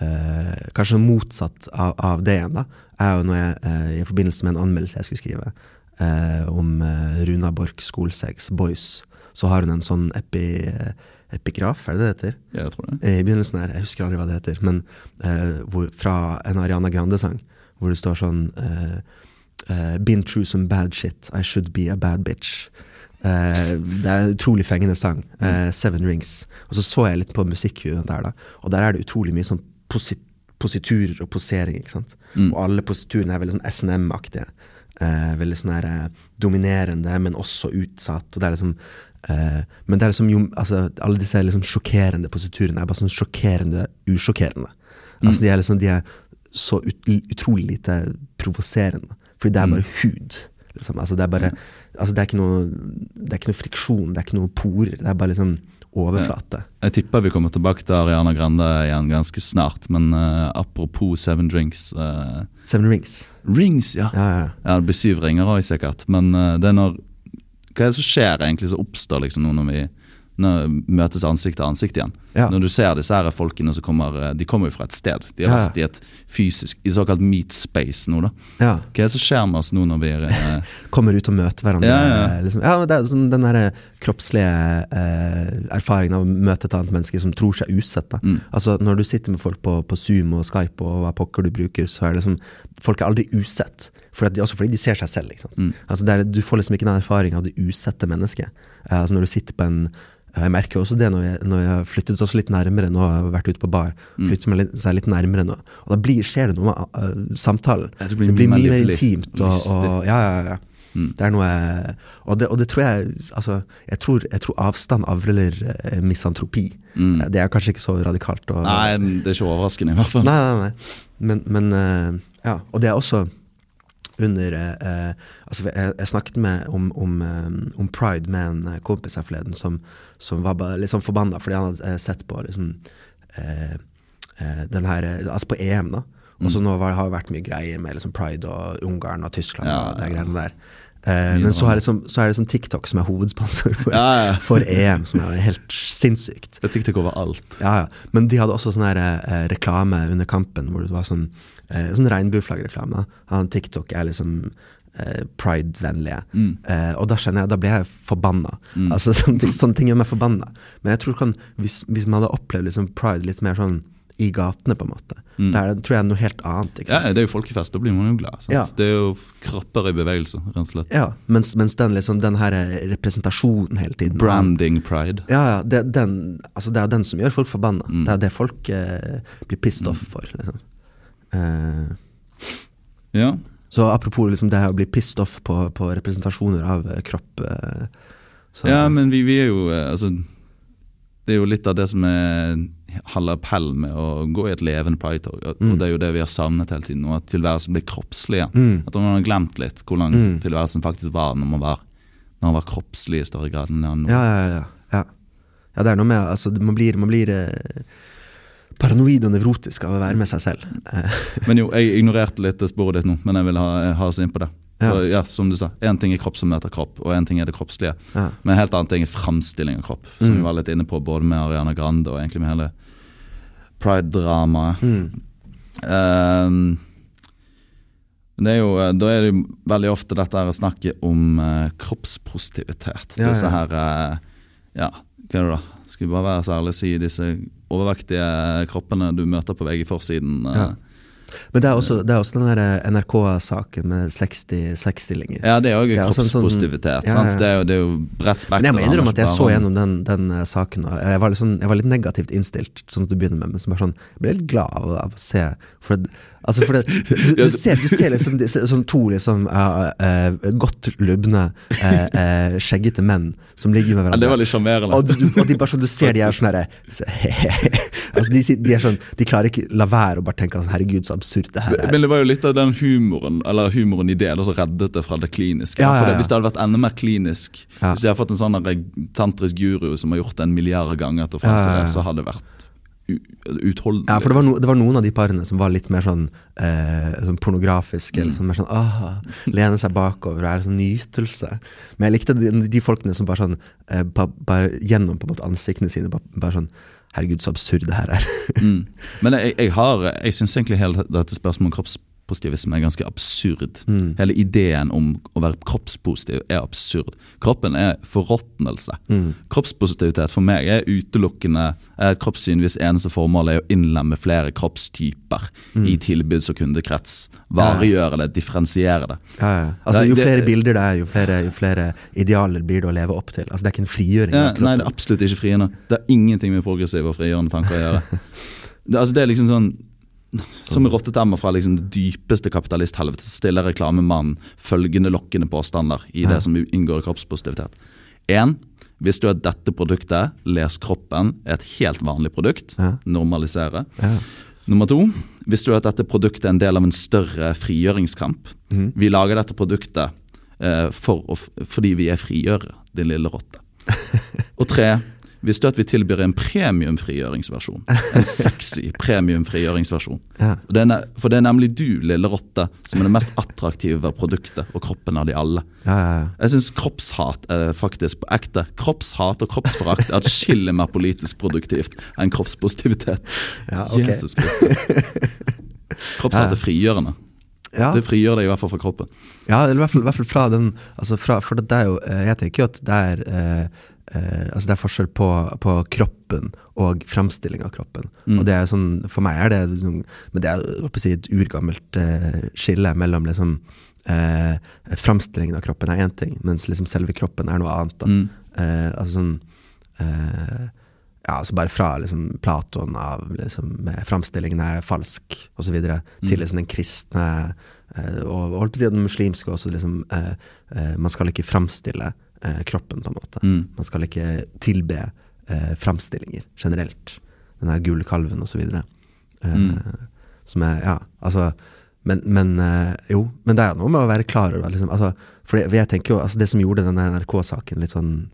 Speaker 2: eh, kanskje motsatt av, av det igjen, da, er jo når jeg eh, i forbindelse med en anmeldelse jeg skulle skrive eh, om eh, Runa Borch Skolsegs Boys, så har hun en sånn epi, eh, epigraf, er det det heter?
Speaker 1: Ja, jeg tror det.
Speaker 2: I begynnelsen her, jeg husker aldri hva det heter, men eh, hvor, fra en Ariana Grande-sang, hvor det står sånn eh, eh, Been through some bad shit, I should be a bad bitch. Uh, det er en utrolig fengende sang. Uh, Seven Rings. Og så så jeg litt på musikkvideoen der, da, og der er det utrolig mye sånn posi positurer og posering, ikke sant.
Speaker 1: Mm.
Speaker 2: Og alle positurene er veldig sånn SNM-aktige. Eh, veldig sånn her eh, dominerende, men også utsatt. Og det er liksom eh, Men det er liksom jo altså, Alle disse liksom sjokkerende positurene er bare sånn sjokkerende usjokkerende. Altså de er liksom De er så ut, utrolig lite provoserende. Fordi det er bare hud. Liksom. Altså det er bare Altså det er noe Det er ikke noe friksjon, det er ikke noe porer. Det er bare liksom overflate.
Speaker 1: Jeg tipper vi kommer tilbake til Ariana Grande igjen ganske snart, men uh, apropos Seven Drinks uh,
Speaker 2: Seven Rings.
Speaker 1: Rings, ja.
Speaker 2: Ja, ja.
Speaker 1: Ja, Det blir syv ringer òg, sikkert. Men uh, det er når Hva er det som skjer egentlig, som oppstår liksom nå når vi møtes ansikt til ansikt igjen?
Speaker 2: Ja.
Speaker 1: Når du ser disse her folkene som kommer eh, De kommer jo fra et sted. De har
Speaker 2: Ja,
Speaker 1: vært i et fysisk, i såkalt meat space nå, da.
Speaker 2: ja.
Speaker 1: Hva er det som skjer med oss nå når vi er eh,
Speaker 2: kommer ut og møter hverandre.
Speaker 1: Ja, ja.
Speaker 2: Liksom. ja det er sånn, den der kroppslige eh, erfaringen av å møte et annet menneske som tror seg usett.
Speaker 1: Mm.
Speaker 2: Altså Når du sitter med folk på, på Zoom og Skype og hva pokker du bruker, så er det liksom Folk er aldri usett. For at de, også fordi de ser seg selv. Sant?
Speaker 1: Mm.
Speaker 2: Altså det er, du får liksom ikke den erfaringen av det usette mennesket. Uh, altså Når du sitter på en jeg merker også det når jeg, når jeg flyttet oss litt nærmere nå, har vært ute på bar.
Speaker 1: Mm.
Speaker 2: Flyttet meg litt, seg litt nærmere nå. Og da blir, skjer det noe med uh, samtalen.
Speaker 1: Det det
Speaker 2: Det
Speaker 1: blir
Speaker 2: blir,
Speaker 1: mye mer
Speaker 2: intimt. Og, og, ja, ja, ja.
Speaker 1: Mm.
Speaker 2: Det er noe Og det, og det tror jeg Altså, jeg tror, jeg tror avstand avler eh, misantropi.
Speaker 1: Mm.
Speaker 2: Eh, Det er kanskje ikke så radikalt. Og,
Speaker 1: Nei, det er ikke overraskende, i hvert fall.
Speaker 2: Nei, nei, nei. Men, men uh, Ja. Og det er også under eh, eh, Altså, jeg, jeg snakket med om, om, eh, om pride med en eh, kompis her forleden som, som var litt sånn forbanna fordi han hadde sett på liksom eh, den her Altså på EM, da. Og så nå var, har det vært mye greier med liksom pride og Ungarn og Tyskland
Speaker 1: Ja,
Speaker 2: og de greiene der. Eh, men så er, det liksom, så er det sånn TikTok som er hovedsponsor for,
Speaker 1: Ja, ja.
Speaker 2: for EM, som er helt sinnssykt.
Speaker 1: Jeg TikTok overalt.
Speaker 2: Ja, ja. Men de hadde også sånn her eh, reklame under kampen, hvor det var sånn, eh, sånn regnbueflaggreklame. Han TikTok er liksom eh, pride-vennlige.
Speaker 1: Mm.
Speaker 2: Eh, og da kjenner jeg, da blir jeg forbanna.
Speaker 1: Mm.
Speaker 2: Altså, sånne, ting, sånne ting gjør meg forbanna. Men jeg tror kan, hvis, hvis man hadde opplevd liksom pride litt mer sånn i gatene, på en måte,
Speaker 1: Mm.
Speaker 2: da er tror jeg er noe helt annet.
Speaker 1: Ja, det er jo folkefest, da blir man jo glad.
Speaker 2: Ja.
Speaker 1: Det er jo kropper i bevegelse, rett og slett.
Speaker 2: Ja, mens, mens den, liksom, den her eh, representasjonen hele tiden
Speaker 1: Branding pride.
Speaker 2: Ja, ja, det, den, altså det er den som gjør folk forbanna.
Speaker 1: Mm.
Speaker 2: Det er det folk eh, blir pissed off for. Liksom. Eh,
Speaker 1: Ja.
Speaker 2: så apropos liksom det å bli pissed off på, på representasjoner av eh, kropp eh, så,
Speaker 1: ja, men vi, vi er jo eh, Altså, det er jo litt av det som er halve appellen med å gå i et levende pride-tog. Og
Speaker 2: Mm.
Speaker 1: og det er jo det vi har savnet hele tiden, og at tilværelsen blir kroppslig igjen.
Speaker 2: Mm.
Speaker 1: At man har glemt litt hvordan
Speaker 2: Mm.
Speaker 1: tilværelsen faktisk var når man var, når man var kroppslig i større grad enn nå.
Speaker 2: Ja, ja, ja, ja. ja, det er noe med altså, Man blir, man blir eh, paranoid og nevrotisk av å være med seg selv. Eh,
Speaker 1: Men jo, jeg ignorerte litt sporet ditt nå, men jeg vil ha, ha oss inn på det. For, ja, som du sa, Én ting er kropp som møter kropp, og én ting er det kroppslige.
Speaker 2: ja.
Speaker 1: Men en helt annen ting er framstilling av kropp, som
Speaker 2: Mm.
Speaker 1: vi var litt inne på både med Ariana Grande og egentlig med hele pride-dramaet.
Speaker 2: Mm.
Speaker 1: Ehm, det er jo, da er det jo veldig ofte dette her snakket om uh, kroppspositivitet.
Speaker 2: Ja,
Speaker 1: disse
Speaker 2: ja.
Speaker 1: her uh, Ja, hva er det da? Skal vi bare være så ærlige og si disse overvektige kroppene du møter på VG-forsiden. eh,
Speaker 2: Ja. Men det er også, det er også den der eh, NRK-saken med 60 60-stillinger.
Speaker 1: Ja, det er
Speaker 2: òg også sånn-
Speaker 1: kroppspositivitet.
Speaker 2: Ja, ja.
Speaker 1: sant? Det er jo, det er jo bredt spekter.
Speaker 2: Men jeg må innrømme at jeg så gjennom den, den eh, saken, og jeg var, litt sånn, jeg var litt negativt innstilt, sånn at du begynner med, men så bare sånn, jeg ble litt glad av, av å se. For, det, altså for det, du, du, ser, du ser liksom de- sånn to liksom, uh, uh, godt lubne, uh, eh, skjeggete menn som ligger med
Speaker 1: Ja,
Speaker 2: hverandre.
Speaker 1: det var litt sjarmerende.
Speaker 2: Og, du, og de bare sånn, du ser de er sånn herre så- altså de, de er sånn De klarer ikke la være å bare tenke sånn Herregud, så absurd det her er.
Speaker 1: Men det var jo litt av den humoren Eller humoren i det som reddet det fra det kliniske.
Speaker 2: Ja, ja,
Speaker 1: For det, hvis det hadde vært enda mer klinisk. Hvis jeg hadde fått en sånn tantrisk guru som har gjort det en milliard ganger til å
Speaker 2: ja.
Speaker 1: det, så hadde det vært u.
Speaker 2: Ja, for det var, no, det var noen av de parene som var litt mer sånn, eh, sånn pornografiske.
Speaker 1: Mm.
Speaker 2: Eller sånn mer sånn ah, Lene seg bakover og er sånn nytelse. Men jeg likte de, de folkene som bare sånn eh, ba, Bare gjennom på en måte ansiktene sine bare, bare sånn Herregud, så absurd det her er.
Speaker 1: Mm. Men jeg, jeg har Jeg syns egentlig hele dette spørsmålet om kroppspositivisme er ganske absurd.
Speaker 2: Mm.
Speaker 1: Hele ideen om å være kroppspositiv er absurd. Kroppen er forråtnelse.
Speaker 2: Mm.
Speaker 1: Kroppspositivitet for meg er utelukkende er et kroppssyn hvis eneste formål er å innlemme flere kroppstyper
Speaker 2: Mm.
Speaker 1: i tilbuds- og kundekrets. Varegjøre det, differensiere det.
Speaker 2: Ja, ja. Altså, jo flere bilder det er, jo flere, jo flere idealer blir det å leve opp til. Altså, det er ikke en frigjøring
Speaker 1: Ja, nei, det er absolutt ikke frigjørende. Det har ingenting med progressive og frigjørende tanker å gjøre. Det, altså, det er liksom sånn Som med rottetemmer fra liksom det dypeste kapitalisthelvete, så stiller reklamemannen følgende lokkende påstander i det som inngår i kroppspositivitet. En, Visste du at dette produktet, Les kroppen, er et helt vanlig produkt? Normalisere.
Speaker 2: Ja.
Speaker 1: Nummer to, visste du at dette produktet er en del av en større frigjøringskamp?
Speaker 2: Mhm.
Speaker 1: Vi lager dette produktet eh, for å, fordi vi er frigjørere, din lille rotte. Og tre, visste at vi tilbyr en premiumfrigjøringsversjon? En sexy premiumfrigjøringsversjon.
Speaker 2: Ja.
Speaker 1: For det er nemlig du, lille rotte, som er det mest attraktive produktet og kroppen av de alle.
Speaker 2: Ja, ja, ja.
Speaker 1: Jeg syns kroppshat er faktisk på ekte. Kroppshat og kroppsforakt er atskillig mer politisk produktivt enn kroppspositivitet.
Speaker 2: Ja, ok.
Speaker 1: Jesus Kristus. Kroppshat er frigjørende.
Speaker 2: Ja.
Speaker 1: Det frigjør deg i hvert fall fra kroppen.
Speaker 2: Ja, eller i hvert fall, i hvert fall fra den altså fra, For det er jo eh, Jeg tenker jo at det er eh, eh, Altså det er forskjell på, på kroppen og framstilling av kroppen.
Speaker 1: Mm.
Speaker 2: Og det er sånn For meg er det liksom Men det er si, et urgammelt eh, skille mellom liksom eh, Framstillingen av kroppen er én ting, mens liksom selve kroppen er noe annet.
Speaker 1: Mm.
Speaker 2: eh, Altså sånn eh, ja, altså bare fra liksom, Platon av liksom, framstillingen er falsk, osv.,
Speaker 1: Mm.
Speaker 2: til liksom den kristne eh, og holdt på å si den muslimske også. Liksom, eh, eh, man skal ikke framstille eh, kroppen, på en måte.
Speaker 1: Mm.
Speaker 2: Man skal ikke tilbe eh, framstillinger generelt. Den der gule kalven osv. Eh,
Speaker 1: Mm.
Speaker 2: Som er Ja, altså men, men jo, men det er noe med å være klar over liksom, altså, For det, jeg tenker jo, altså, det som gjorde denne NRK-saken litt sånn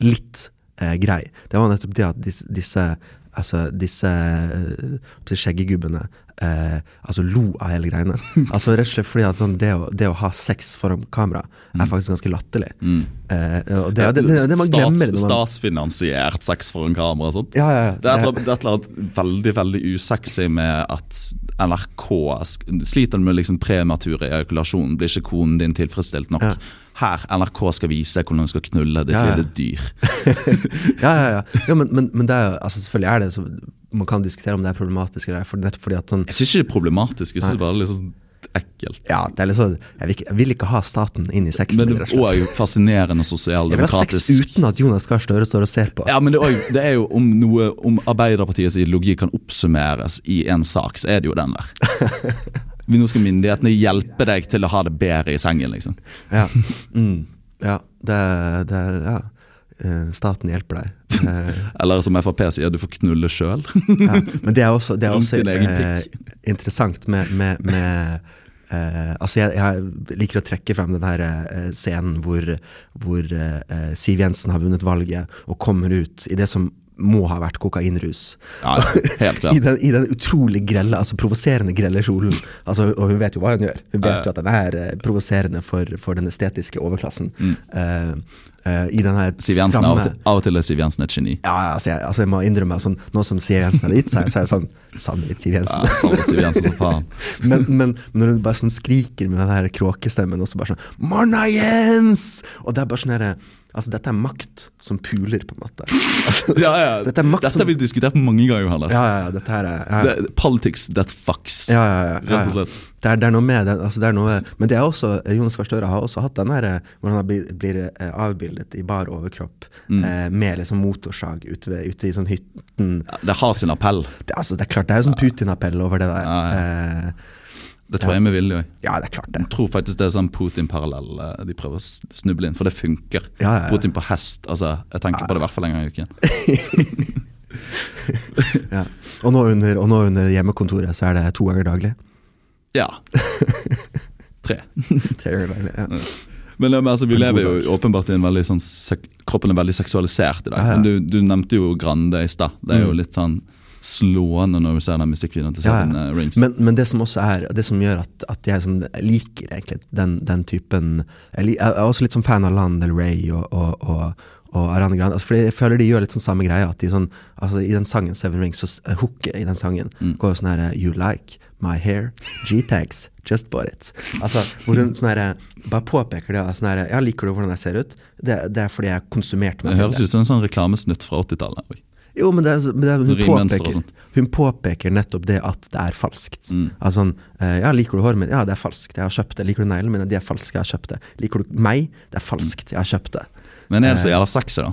Speaker 2: litt eh, grei, det var nettopp det at disse, disse Altså disse eh, skjeggegubbene eh, altså lo av hele greiene. Altså Rett og slett fordi at sånn, det, å, det å ha sex foran kamera er faktisk ganske latterlig.
Speaker 1: Mm.
Speaker 2: Eh, og det, det, det, det man glemmer Stats, man
Speaker 1: Statsfinansiert sex foran kamera og sånt.
Speaker 2: ja, ja, ja.
Speaker 1: Det er et eller annet- det et veldig veldig usexy med at NRK sliter med liksom prematur ejakulasjon. Blir ikke konen din tilfredsstilt nok? Her, NRK skal vise hvordan hun skal knulle
Speaker 2: Ja, ja.
Speaker 1: lille dyr.
Speaker 2: ja, ja, ja. ja men, men, men det er altså selvfølgelig er det så, Man kan diskutere om det er problematisk, eller, for nettopp fordi at sånn
Speaker 1: Jeg syns ikke det er problematisk, jeg syns bare det er litt sånn ekkelt.
Speaker 2: Ja, det er litt sånn Jeg vil ikke, jeg vil ikke ha staten inn i sexen.
Speaker 1: Men det er òg fascinerende sosialdemokratisk.
Speaker 2: Jeg vil ha sex uten at Jonas Gahr Støre står og ser på.
Speaker 1: Ja, men det er, også, det er jo om noe Om Arbeiderpartiets ideologi kan oppsummeres i en sak, så er det jo den der. Nå skal myndighetene hjelpe deg til å ha det bedre i sengen, liksom.
Speaker 2: Ja, mm. ja det, det Ja. Eh, Staten hjelper deg. Eh,
Speaker 1: Eller som Frp sier, du får knulle sjøl.
Speaker 2: ja. Men det er også, det er også eh, interessant med, med, med eh, Altså, jeg, jeg liker å trekke frem den her eh, scenen hvor, hvor eh, Siv Jensen har vunnet valget og kommer ut i det som må ha vært kokainrus.
Speaker 1: Ja, helt
Speaker 2: I
Speaker 1: klart.
Speaker 2: den, I den utrolig grelle, altså provoserende grelle kjolen. Altså, og hun vet jo hva hun gjør. Hun vet
Speaker 1: ja.
Speaker 2: jo at den er eh, provoserende for, for den estetiske overklassen.
Speaker 1: Mm.
Speaker 2: Uh, uh, I den her
Speaker 1: Siv Jensen, av og, til, er Siv Jensen et geni.
Speaker 2: ja, altså jeg, altså jeg må innrømme sånn, Nå som Siv Jensen har gitt seg, så er det sånn Savner litt Siv Jensen.
Speaker 1: Ja, savner Siv Jensen som faen.
Speaker 2: men, men, men når hun bare sånn skriker med den her kråkestemmen, og så bare sånn Marna Jens!' Og det er bare sånn herre Altså, dette er makt som puler, på en måte. Altså,
Speaker 1: Ja, ja.
Speaker 2: Dette er makt
Speaker 1: Dette har vi diskutert mange ganger, Johannes.
Speaker 2: ja, ja, dette her er ja.
Speaker 1: Det, politics that fucks.
Speaker 2: Ja, ja, ja, ja,
Speaker 1: Rett og
Speaker 2: ja.
Speaker 1: slett.
Speaker 2: Det, er, det er noe med det. Altså, det er noe, men det er også, Jonas Gahr Støre har også hatt den her eh, hvor han blir, blir eh, avbildet i bar overkropp
Speaker 1: Mm.
Speaker 2: eh, med liksom motorsag ute, ved, ute i sånn hytten.
Speaker 1: Ja, Det har sin appell.
Speaker 2: Det, altså, det er klart, det er jo sånn Putin-appell over det der.
Speaker 1: Ja,
Speaker 2: Eh,
Speaker 1: Det tror jeg med vilje òg.
Speaker 2: ja, det er klart det.
Speaker 1: Jeg tror faktisk det er sånn Putin-parallell eh, de prøver å snuble inn, for det funker.
Speaker 2: Ja, ja.
Speaker 1: Putin på hest. altså, Jeg tenker på det i hvert fall en gang i uken.
Speaker 2: Ja. Og, nå under, og nå under hjemmekontoret så er det to ganger daglig.
Speaker 1: Ja. Tre.
Speaker 2: Tre ganger daglig, ja.
Speaker 1: Men, men altså, vi lever jo åpenbart i en veldig sånn Kroppen er veldig seksualisert i dag.
Speaker 2: Ja, ja.
Speaker 1: Du, du nevnte jo Grande i stad. Det er jo
Speaker 2: Mm.
Speaker 1: litt sånn slående når du ser den musikkvideoen til Seven
Speaker 2: ja.
Speaker 1: ja. Rings.
Speaker 2: Men, men det som også er Det som gjør at, at jeg, sånn, jeg liker egentlig den, den typen jeg, lik, jeg er også litt sånn fan av Land Del Rey og, og, og, og Arane Grande. Altså, fordi jeg føler de gjør litt sånn samme greia. At de sånn, altså, I den sangen Seven Rings, så eh, hooket i den sangen
Speaker 1: Mm.
Speaker 2: går jo sånn her You like my hair? G-tags. Just bought it. Altså, hvor hun sånn her, bare påpeker det. Sånn her, ja, liker du hvordan jeg ser ut? Det, det er fordi jeg konsumerte konsumert meg
Speaker 1: det
Speaker 2: til
Speaker 1: høres ut som en sånn reklamesnutt fra 80-tallet.
Speaker 2: Jo, men, det, men det, hun, påpeker, hun påpeker nettopp det at det er falskt.
Speaker 1: Mm.
Speaker 2: Altså sånn eh, Ja, liker du håret mitt? Ja, det er falskt. Jeg har kjøpt det. Liker du neglene mine? De er falske. Jeg har kjøpt det. Liker du meg? Det er falskt. Jeg har kjøpt det.
Speaker 1: Men er det så
Speaker 2: Eh.
Speaker 1: jævla sexy, da?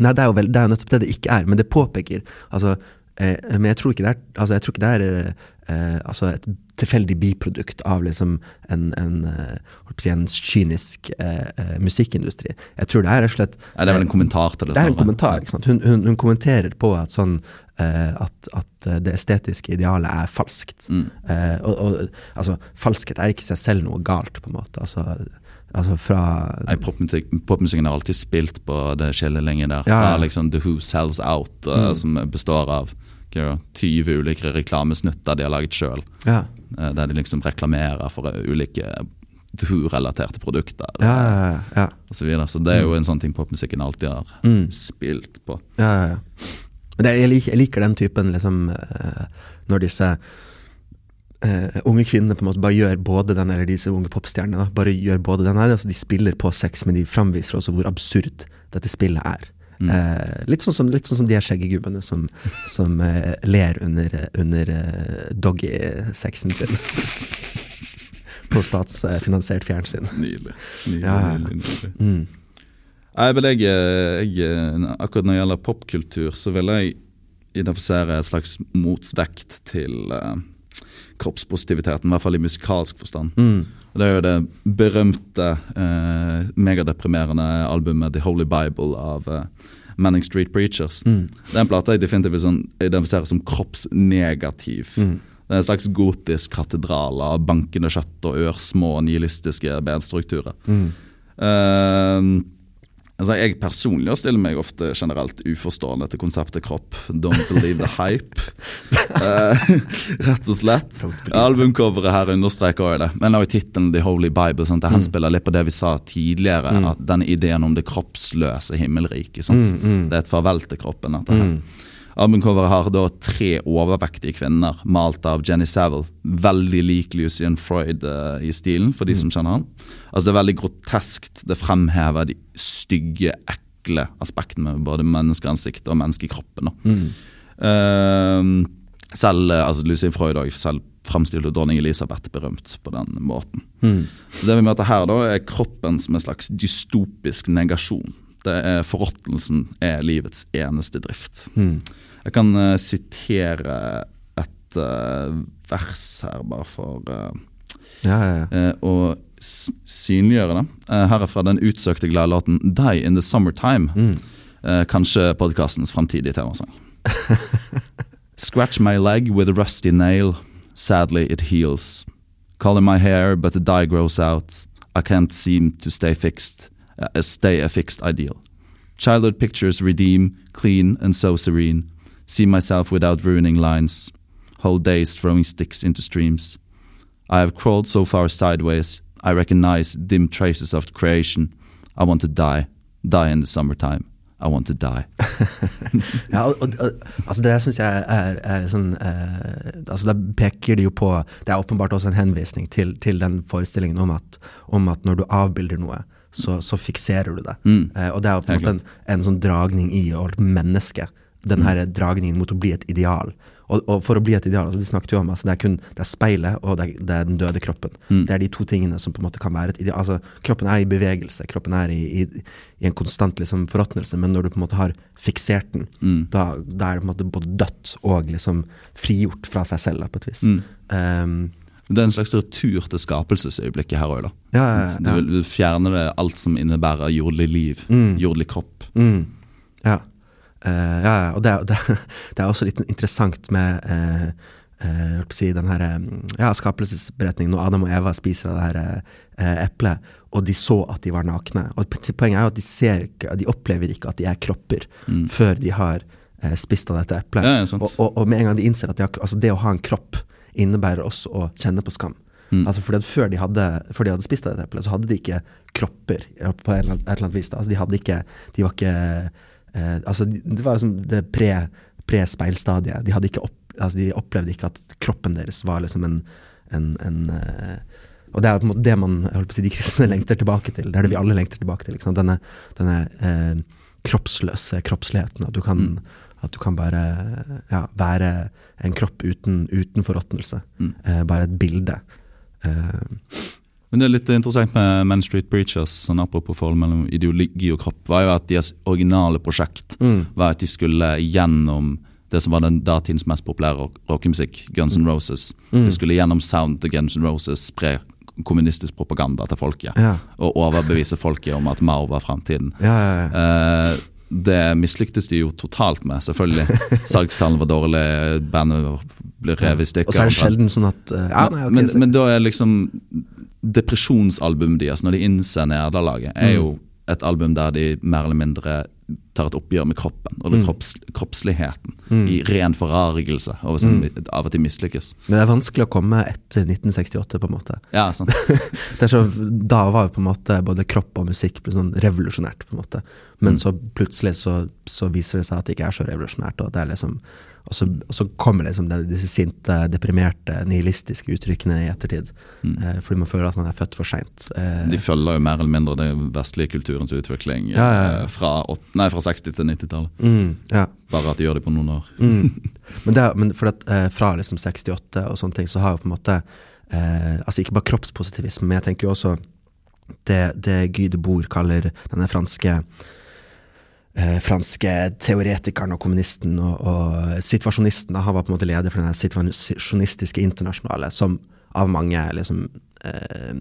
Speaker 2: Nei, det er jo vel, det er jo nettopp det det ikke er. Men det påpeker Altså, eh, men jeg tror ikke det er Altså, ikke det er eh, altså et tilfeldig biprodukt av liksom en, en, eh, si en kynisk eh, eh, musikkindustri. Jeg tror det er rett og slett
Speaker 1: ja, det er vel en kommentar til det?
Speaker 2: det er en kommentar. ikke sant? Hun, hun, hun kommenterer på at, sånn, eh, at, at eh, det estetiske idealet er falskt.
Speaker 1: Mm.
Speaker 2: Eh, og, og altså, falskhet er ikke i seg selv noe galt, på en måte. Altså, altså fra
Speaker 1: Nei, popmusikk, popmusikken har alltid spilt på det skillelinjet der.
Speaker 2: Ja,
Speaker 1: Fra liksom The Who Sells Out, eh,
Speaker 2: Mm.
Speaker 1: som består av 20 ulike reklamesnutter de har laget sjøl.
Speaker 2: Ja,
Speaker 1: Der de liksom reklamerer for eh, ulike The Who-relaterte produkter.
Speaker 2: ja, ja. ja,
Speaker 1: Og så, videre. så det er jo en sånn ting popmusikken alltid har
Speaker 2: Mm.
Speaker 1: spilt på.
Speaker 2: ja, ja, ja. Det, jeg, liker, jeg liker den typen liksom eh, Når disse uh, unge kvinnene på en måte bare gjør både den, eller disse unge popstjernene, bare gjør både den her. Altså de spiller på sex, men de framviser også hvor absurd dette spillet er.
Speaker 1: Mm.
Speaker 2: Eh, litt, sånn som, litt sånn som de her skjeggegubbene som, som eh, ler under, under eh, doggy-sexen sin. på statsfinansiert fjernsyn.
Speaker 1: Nydelig. nydelig,
Speaker 2: Ja,
Speaker 1: nydelig.
Speaker 2: Mm.
Speaker 1: Nei, men jeg, eh, jeg, eh, akkurat når det gjelder popkultur, så vil jeg identifisere et slags motvekt til uh, kroppspositiviteten, i hvert fall i musikalsk forstand.
Speaker 2: Mm.
Speaker 1: Det er jo det berømte, eh, megadeprimerende albumet The Holy Bible av eh, Manning Street Preachers.
Speaker 2: Mm.
Speaker 1: Det er en plate jeg definitivt sånn, identifiserer som kroppsnegativ.
Speaker 2: Mm.
Speaker 1: Det er en slags gotisk katedral av bankende kjøtt og ørsmå nihilistiske benstrukturer.
Speaker 2: Mm.
Speaker 1: Uh, altså jeg personlig stiller meg ofte generelt uforstående til konseptet kropp. Don't believe the hype. Uh, rett og slett. Albumcoveret her understreker også det. Men også tittelen The Holy Bible sant? det
Speaker 2: Mm.
Speaker 1: henspiller litt på det vi sa tidligere.
Speaker 2: Mm.
Speaker 1: At denne ideen om det kroppsløse himmelriket.
Speaker 2: Mm, mm.
Speaker 1: Det er et farvel til kroppen. dette her.
Speaker 2: Mm.
Speaker 1: Albumcoveret har da tre overvektige kvinner, malt av Jenny Savile. Veldig lik Lucian Freud uh, i stilen, for de som kjenner han. Altså Det er veldig groteskt. Det fremhever de stygge, ekle aspektene med både menneskeansiktet og menneskekroppen.
Speaker 2: Mm.
Speaker 1: Uh, selv eh, altså Lucian Freud og selv fremstilte dronning Elisabeth berømt på den måten.
Speaker 2: Mm.
Speaker 1: Så det vi møter her da er kroppen som en slags dystopisk negasjon. Det er Forråtnelsen er livets eneste drift.
Speaker 2: Mm.
Speaker 1: Jeg kan uh, sitere et uh, vers her, bare for uh,
Speaker 2: Ja, ja, ja.
Speaker 1: eh, å synliggjøre det. Her er fra den utsøkte gladlåten 'Die in the Summertime'.
Speaker 2: Mm.
Speaker 1: Eh, kanskje podkastens framtidige temasang. Scratch my leg with a rusty nail. Sadly, it heals. Color my hair, but the dye grows out. I can't seem to stay fixed, uh, stay a fixed ideal. Childhood pictures redeem, clean and so serene. See myself without ruining lines. Whole days throwing sticks into streams. I have crawled so far sideways, I recognize dim traces of creation. I want to die. Die in the summertime. I want to die.
Speaker 2: Ja, og, og, altså det syns jeg er, er sånn eh, altså Da peker de jo på Det er åpenbart også en henvisning til, til den forestillingen om at, om at når du avbilder noe, så, så fikserer du det.
Speaker 1: Mm.
Speaker 2: Eh, og det er jo på en måte en, en sånn dragning i å menneske. Den her dragningen mot å bli et ideal. Og, og for å bli et ideal, altså de snakket jo om altså det er kun det er speilet og det er, det er den døde kroppen.
Speaker 1: Mm.
Speaker 2: Det er de to tingene som på en måte kan være et ideal. Altså, kroppen er i bevegelse, kroppen er i, i, i en konstant liksom, forråtnelse, men når du på en måte har fiksert den,
Speaker 1: Mm.
Speaker 2: da, da er det på en måte både dødt og liksom frigjort fra seg selv, da, på et vis.
Speaker 1: Mm.
Speaker 2: Um,
Speaker 1: Det er en slags retur til skapelsesøyeblikket her òg, da.
Speaker 2: ja, ja,
Speaker 1: Du
Speaker 2: ja.
Speaker 1: du fjerner det alt som innebærer jordlig liv,
Speaker 2: Mm.
Speaker 1: jordlig kropp.
Speaker 2: Mm. Ja. Uh, ja, ja, og det, er- det, det er også litt interessant med uh, å si, den her, eh, ja, skapelsesberetningen når Adam og Eva spiser av det her uh, eplet, og de så at de var nakne. Og Poenget er jo at de, ser de opplever ikke at de er kropper
Speaker 1: Mm.
Speaker 2: før de har spist av dette eplet.
Speaker 1: Ja, ja,
Speaker 2: og, og, og med en gang de innser at de har, altså det å ha en kropp innebærer også å kjenne på skam.
Speaker 1: Mm.
Speaker 2: Altså fordi før de, hadde, før de hadde spist dette eplet, så hadde de ikke kropper på et eller annet, vis. Altså de hadde ikke De var ikke eh, Altså det var liksom det pre- pre-speilstadiet. de hadde ikke opp, altså de opplevde ikke at kroppen deres var liksom en, en, en eh, og det er på en måte det man jeg holdt på å si, de kristne lengter tilbake til. Det er det vi alle lengter tilbake til. Denne, denne eh, kroppsløse kroppsligheten. At du kan, at du kan bare ja, være en kropp uten, uten forråtnelse.
Speaker 1: Mm.
Speaker 2: Eh, bare et bilde. Eh,
Speaker 1: Men det er litt interessant med Man Street Preachers, sånn apropos forholdet mellom ideologi og kropp, var jo at deres originale prosjekt
Speaker 2: mm,
Speaker 1: var at de skulle gjennom det som var den datidens mest populære rock- rockemusikk, Guns N' Roses.
Speaker 2: Mm.
Speaker 1: De skulle gjennom sound til Guns N' Roses spre kommunistisk propaganda til folket.
Speaker 2: ja,
Speaker 1: Og overbevise folket om at Mao var fremtiden.
Speaker 2: ja, ja, ja.
Speaker 1: Eh, det mislyktes de jo totalt med, selvfølgelig. Salgstallene var dårlige, bandet ble revet i stykker.
Speaker 2: Og så er det sjelden sånn at uh, ja, nei, okay,
Speaker 1: men, men da er liksom depresjonsalbumet deres, når de innser nederlaget, er
Speaker 2: Mm.
Speaker 1: jo et album der de mer eller mindre tar et oppgjør med kroppen og
Speaker 2: Mm.
Speaker 1: kropps, kroppsligheten.
Speaker 2: Mm.
Speaker 1: I ren forargelse over sin,
Speaker 2: Mm.
Speaker 1: av at de mislykkes.
Speaker 2: Men det er vanskelig å komme etter 1968, på en måte.
Speaker 1: Ja, sant.
Speaker 2: Det så, da var jo på en måte både kropp og musikk sånn revolusjonært, på en måte. Men
Speaker 1: Mm.
Speaker 2: så plutselig så, så viser det seg at det ikke er så revolusjonært. Og, det er liksom, og, så, og så kommer liksom det, disse sinte, deprimerte, nihilistiske uttrykkene i ettertid.
Speaker 1: Mm.
Speaker 2: Eh, fordi man føler at man er født for seint. Eh,
Speaker 1: De følger jo mer eller mindre den vestlige kulturens utvikling
Speaker 2: Ja, ja, ja.
Speaker 1: eh, Fra, åt- nei, fra 60- til 90-tallet.
Speaker 2: mm, ja.
Speaker 1: Bare at de gjør det på noen år.
Speaker 2: Mm. Men, det, men for at, eh, fra liksom 68 og sånne ting, så har jo på en måte eh, Altså ikke bare kroppspositivisme, men jeg tenker jo også det, det Guy de Boer kaller denne franske eh, franske teoretikeren og kommunisten og, og situasjonisten. Han var på en måte leder for den situasjonistiske internasjonale, som av mange liksom, eh,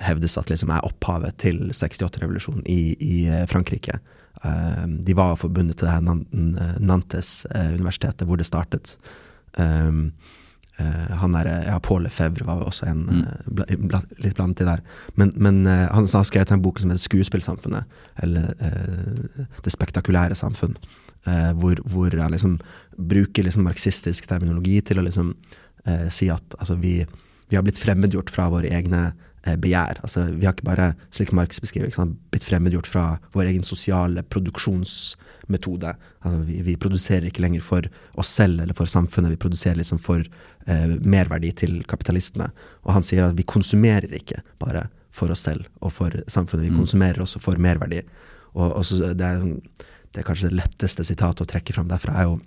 Speaker 2: hevdes at liksom er opphavet til 68-revolusjonen i, i, eh, Frankrike. Eh, de var forbundet til det her Nantes-universitetet, hvor det startet. Um, han der, ja, Paul Lefebvre var også en mm. uh, bla, bla, litt blant de der. Men, men uh, han har skrevet en bok som heter 'Skuespillsamfunnet', eller 'Det spektakulære samfunn'. hvor, hvor han liksom bruker liksom marxistisk terminologi til å liksom si at altså, vi, vi, har blitt fremmedgjort fra våre egne begjær. Altså, vi har ikke bare, slik Marx beskriver, blitt fremmedgjort fra vår egen sosiale produksjonsmetode. Altså, vi, vi, produserer ikke lenger for oss selv eller for samfunnet, vi produserer liksom for eh, merverdi til kapitalistene. Og han sier at vi konsumerer ikke bare for oss selv og for samfunnet, vi mm. konsumerer også for merverdi. Og, og så, det, er, det, er, kanskje det letteste sitatet å trekke fram derfra, er jo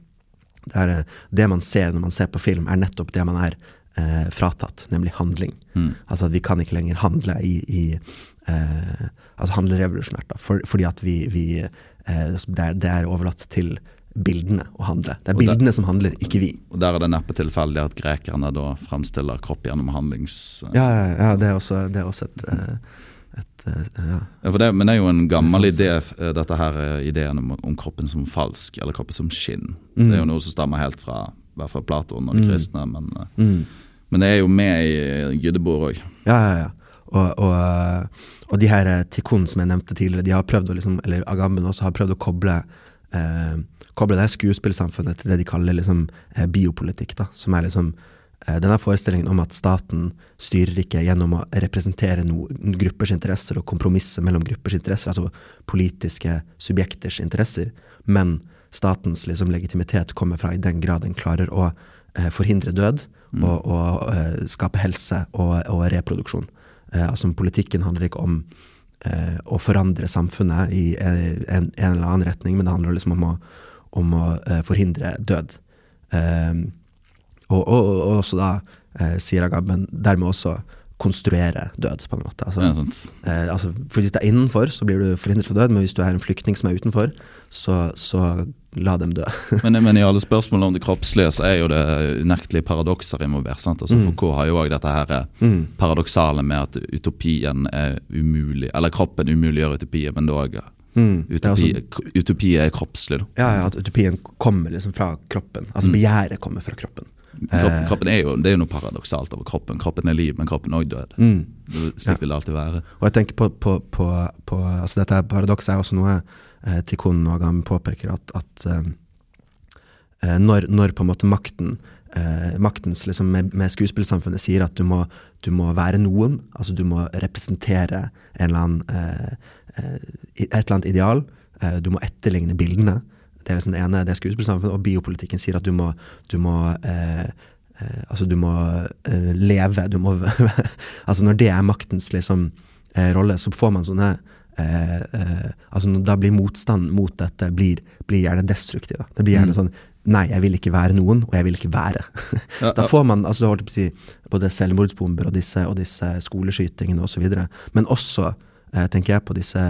Speaker 2: det, er, eh, det man ser når man ser på film, er nettopp det man er eh, fratatt, nemlig handling. Mm. Altså at vi kan ikke lenger handle i, i eh, Altså handle revolusjonært, da, for, fordi at vi, vi Eh, det er overlatt til bildene å handle. Det er bildene der, som handler, ikke vi.
Speaker 1: Og Der er det neppe tilfeldig at grekerne da fremstiller kropp gjennom handlings...
Speaker 2: Ja, ja, ja det, er også, det er også et, eh, et,
Speaker 1: eh, ja. ja det, men det er jo en gammel idé, dette her ideen om, om, kroppen som falsk, eller kroppen som skinn. Mm. Det er jo noe som stammer helt fra i hvert fall Platon og de mm. kristne, men, mm. Men det er jo med i Gyddebord òg.
Speaker 2: Ja, ja, ja. Og, og, og, de her eh, Tikkun som jeg nevnte tidligere, de har prøvd å liksom, eller Agamben også har prøvd å koble eh, koble det skuespillsamfunnet til det de kaller liksom, eh, biopolitikk. da, som er liksom eh, denne forestillingen om at staten styrer ikke gjennom å representere noen gruppers interesser og kompromisse mellom gruppers interesser, altså politiske subjekters interesser, men statens liksom, legitimitet kommer fra i den grad den klarer å eh, forhindre død mm. og, og eh, skape helse og, og reproduksjon. Eh, altså Politikken handler ikke om eh, å forandre samfunnet i en, en, eller annen retning, men det handler liksom om å, om å eh, forhindre død. Eh, og, og, og, også da, sier sier men dermed også konstruere død, på en måte. Altså, ja, eh, altså, for Hvis det er innenfor, så blir du forhindret fra død, men hvis du er en flyktning som er utenfor, så, så la dem dø.
Speaker 1: men, men, i alle spørsmål om det kroppslige, så er jo det unektelig paradokser involvert. sant? Altså, mm. Foucault har jo òg dette her eh, mm. paradoksale med at utopien er umulig, eller kroppen umuliggjør utopien, men dog Mm, utopi, er også, utopi er kroppslig, da.
Speaker 2: Ja, ja, at utopien kommer liksom fra kroppen. Altså mm. begjæret kommer fra kroppen.
Speaker 1: Kroppen, eh. kroppen er jo, Det er jo noe paradoksalt over kroppen. Kroppen er liv, men kroppen er òg død. Mm. Slik ja. vil det alltid være.
Speaker 2: Og jeg tenker på, på, på, på altså Dette paradokset er også noe eh, og Agam påpeker, at, at eh, eh, når, når, på en måte makten maktens liksom, med, med, skuespillsamfunnet sier at du må, du må, være noen, altså du må representere en eller annen, et eller annet ideal, du må etterligne bildene det er liksom det ene, det er skuespillsamfunnet, og biopolitikken sier at du må, du må eh, eh, altså du må eh, leve, du må Altså når det er maktens liksom rolle, så får man sånne eh, eh, altså Da blir motstand mot dette blir, blir gjerne destruktiv. Da. Det blir gjerne mm. sånn Nei, jeg vil ikke være noen, og jeg vil ikke være. da får man altså, holdt på å si, både selvmordsbomber og disse, og disse skoleskytingene osv., men også, tenker jeg, på disse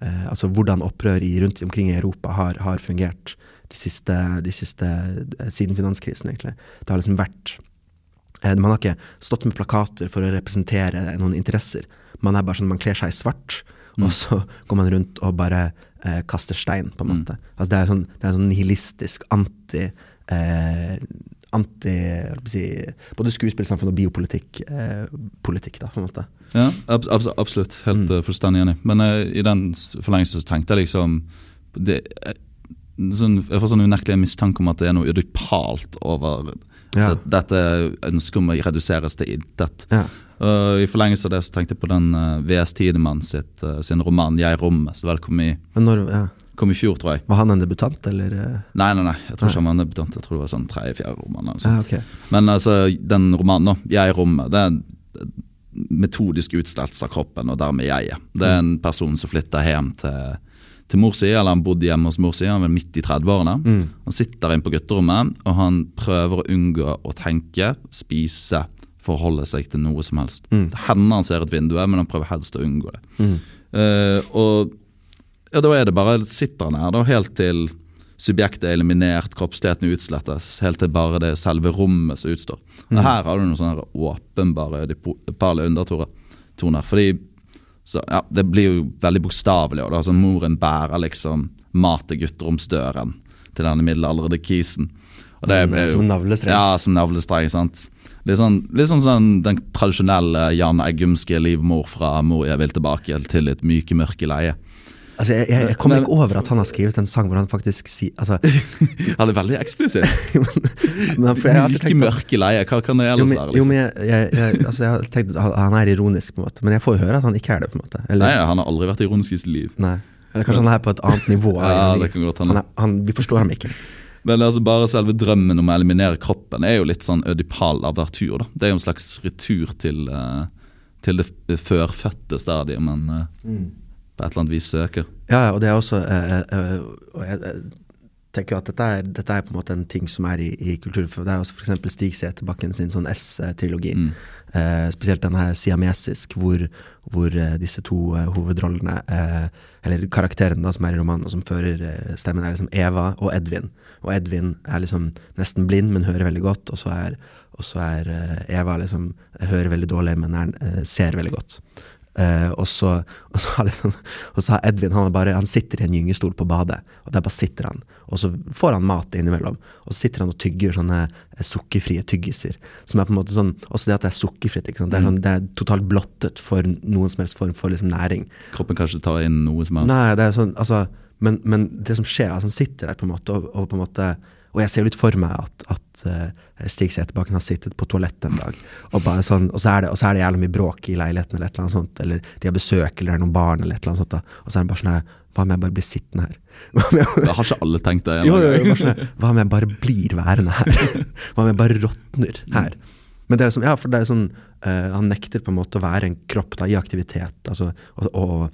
Speaker 2: eh, altså hvordan opprør i, rundt omkring i Europa har, har fungert de siste, de siste, eh, siden finanskrisen, egentlig. Det har liksom vært eh, Man har ikke stått med plakater for å representere noen interesser. Man er bare sånn, man kler seg i svart, mm. og så går man rundt og bare eh, kaster stein, på en måte. Mm. Altså det er sånn, det er sånn nihilistisk anti eh, anti si, Både skuespillsamfunn og biopolitikk eh, politikk, da, på en måte.
Speaker 1: Ja, ab ab absolutt. Helt mm. uh, fullstendig enig. Men eh, i den forlengelse tenkte jeg liksom det, uh, sånn, Jeg får sånn unektelig mistanke om at det er noe udipalt over ja. dette ønsket om å reduseres til intet. Ja. Uh, I forlengelse av det så tenkte jeg på den VS Tidemann sitt, sin roman 'Jeg rommet', som vel kom i, når, ja. kom i fjor, tror jeg.
Speaker 2: Var han en debutant, eller?
Speaker 1: Nei, nei, nei. Jeg tror ikke han var en debutant. Jeg tror det var sånn tredje-fjerde roman. Eller okay. Men altså, den romanen, 'Jeg rommet', det er en metodisk utstillelse av kroppen, og dermed jeget. Det er en person som flytter hjem til, til mor si, eller han bodde hjemme hos mor si, han var midt i 30-årene. Mm. Han sitter inne på gutterommet, og han prøver å unngå å tenke, spise, forholde seg til noe som helst.
Speaker 2: Mm.
Speaker 1: Det hender han ser et vindu, men han prøver helst å unngå det.
Speaker 2: Mm.
Speaker 1: Uh, og ja, da er det bare sitter han her da, helt til subjektet er eliminert, kroppsligheten utslettes, helt til bare det selve rommet som utstår. Og her har du noen sånne åpenbare dipale undertoner. Fordi så, ja, Det blir jo veldig bokstavelig. og da, altså, Moren bærer liksom mat til gutteromsdøren til denne middelaldrende kisen. Og det
Speaker 2: Mm,
Speaker 1: er jo-
Speaker 2: som navlestreng.
Speaker 1: Ja, som navlestreng. sant? Litt sånn, litt sånn, sånn den tradisjonelle Jan Eggumske livmor fra 'Mor, jeg vil tilbake' til et myke, mørke leie.
Speaker 2: Altså, jeg, jeg, jeg kommer
Speaker 1: Men-
Speaker 2: ikke over at han har skrevet en sang hvor han faktisk sier altså,
Speaker 1: Han er veldig eksplisitt.
Speaker 2: men, for jeg har Like
Speaker 1: mørke leie, hva kan det
Speaker 2: Jo,
Speaker 1: ellers være?
Speaker 2: jo,
Speaker 1: liksom?
Speaker 2: men jeg, jeg, altså, jeg har tenkt at han- er ironisk, på en måte men jeg får jo høre at han ikke er det. på en måte Eller,
Speaker 1: Nei, han har aldri vært ironisk i sitt liv.
Speaker 2: nei. Eller kanskje han er på et annet nivå.
Speaker 1: Ja, det kan godt han,
Speaker 2: han er, han, vi forstår ham ikke.
Speaker 1: Men altså bare selve drømmen om å eliminere kroppen er jo litt sånn ødipal avertur. da. Det er jo en slags retur til, eh, til det førfødte stadiet men eh, på et eller annet vis søker.
Speaker 2: Ja, og det er også eh, eh, og jeg, jeg tenker jo at dette er, dette er på en måte en ting som er i, i kulturen. For det er også f.eks. Stig Seterbakken sin sånn S-trilogi.
Speaker 1: Mm.
Speaker 2: Eh, spesielt den her siamesisk, hvor, hvor eh, disse to eh, hovedrollene, eh, eller karakterene da, som er i romanen, og som fører eh, stemmen, er liksom Eva og Edvin. Og Edvin er liksom nesten blind, men hører veldig godt. Og så er, og så er eh, Eva liksom hører veldig dårlig, men er, eh, ser veldig godt. Eh, og, så, og, så liksom, og så har Edvin han, bare, han sitter i en gyngestol på badet, og der bare sitter han. Og så får han mat innimellom, og så sitter han og tygger sånne eh, sukkerfrie tyggiser. Som er på en måte sånn, Også det at det er sukkerfritt. ikke sant? Det, er sånn, det er totalt blottet for noen som helst form for liksom næring.
Speaker 1: Kroppen kan ikke ta inn noe som helst.
Speaker 2: Nei, det er sånn, altså, men, men det som skjer, altså han sitter der på en måte, og, og på en måte og jeg ser litt for meg at, at uh, Stig Seterbakken har sittet på toalettet en dag, og, bare sånn, og, så er det, og så er det jævlig mye bråk i leiligheten, eller et eller annet sånt, eller de har besøk, eller det er noen barn, eller et eller annet sånt. da, Og så er det bare sånn her Hva om jeg bare blir sittende her?
Speaker 1: Det har ikke alle tenkt det.
Speaker 2: jo, jo, jo, sånn Hva om jeg bare blir værende her? Hva om jeg bare råtner her? Men det er sånn, ja, for det er sånn uh, Han nekter på en måte å være en kropp da, i aktivitet, altså, og, og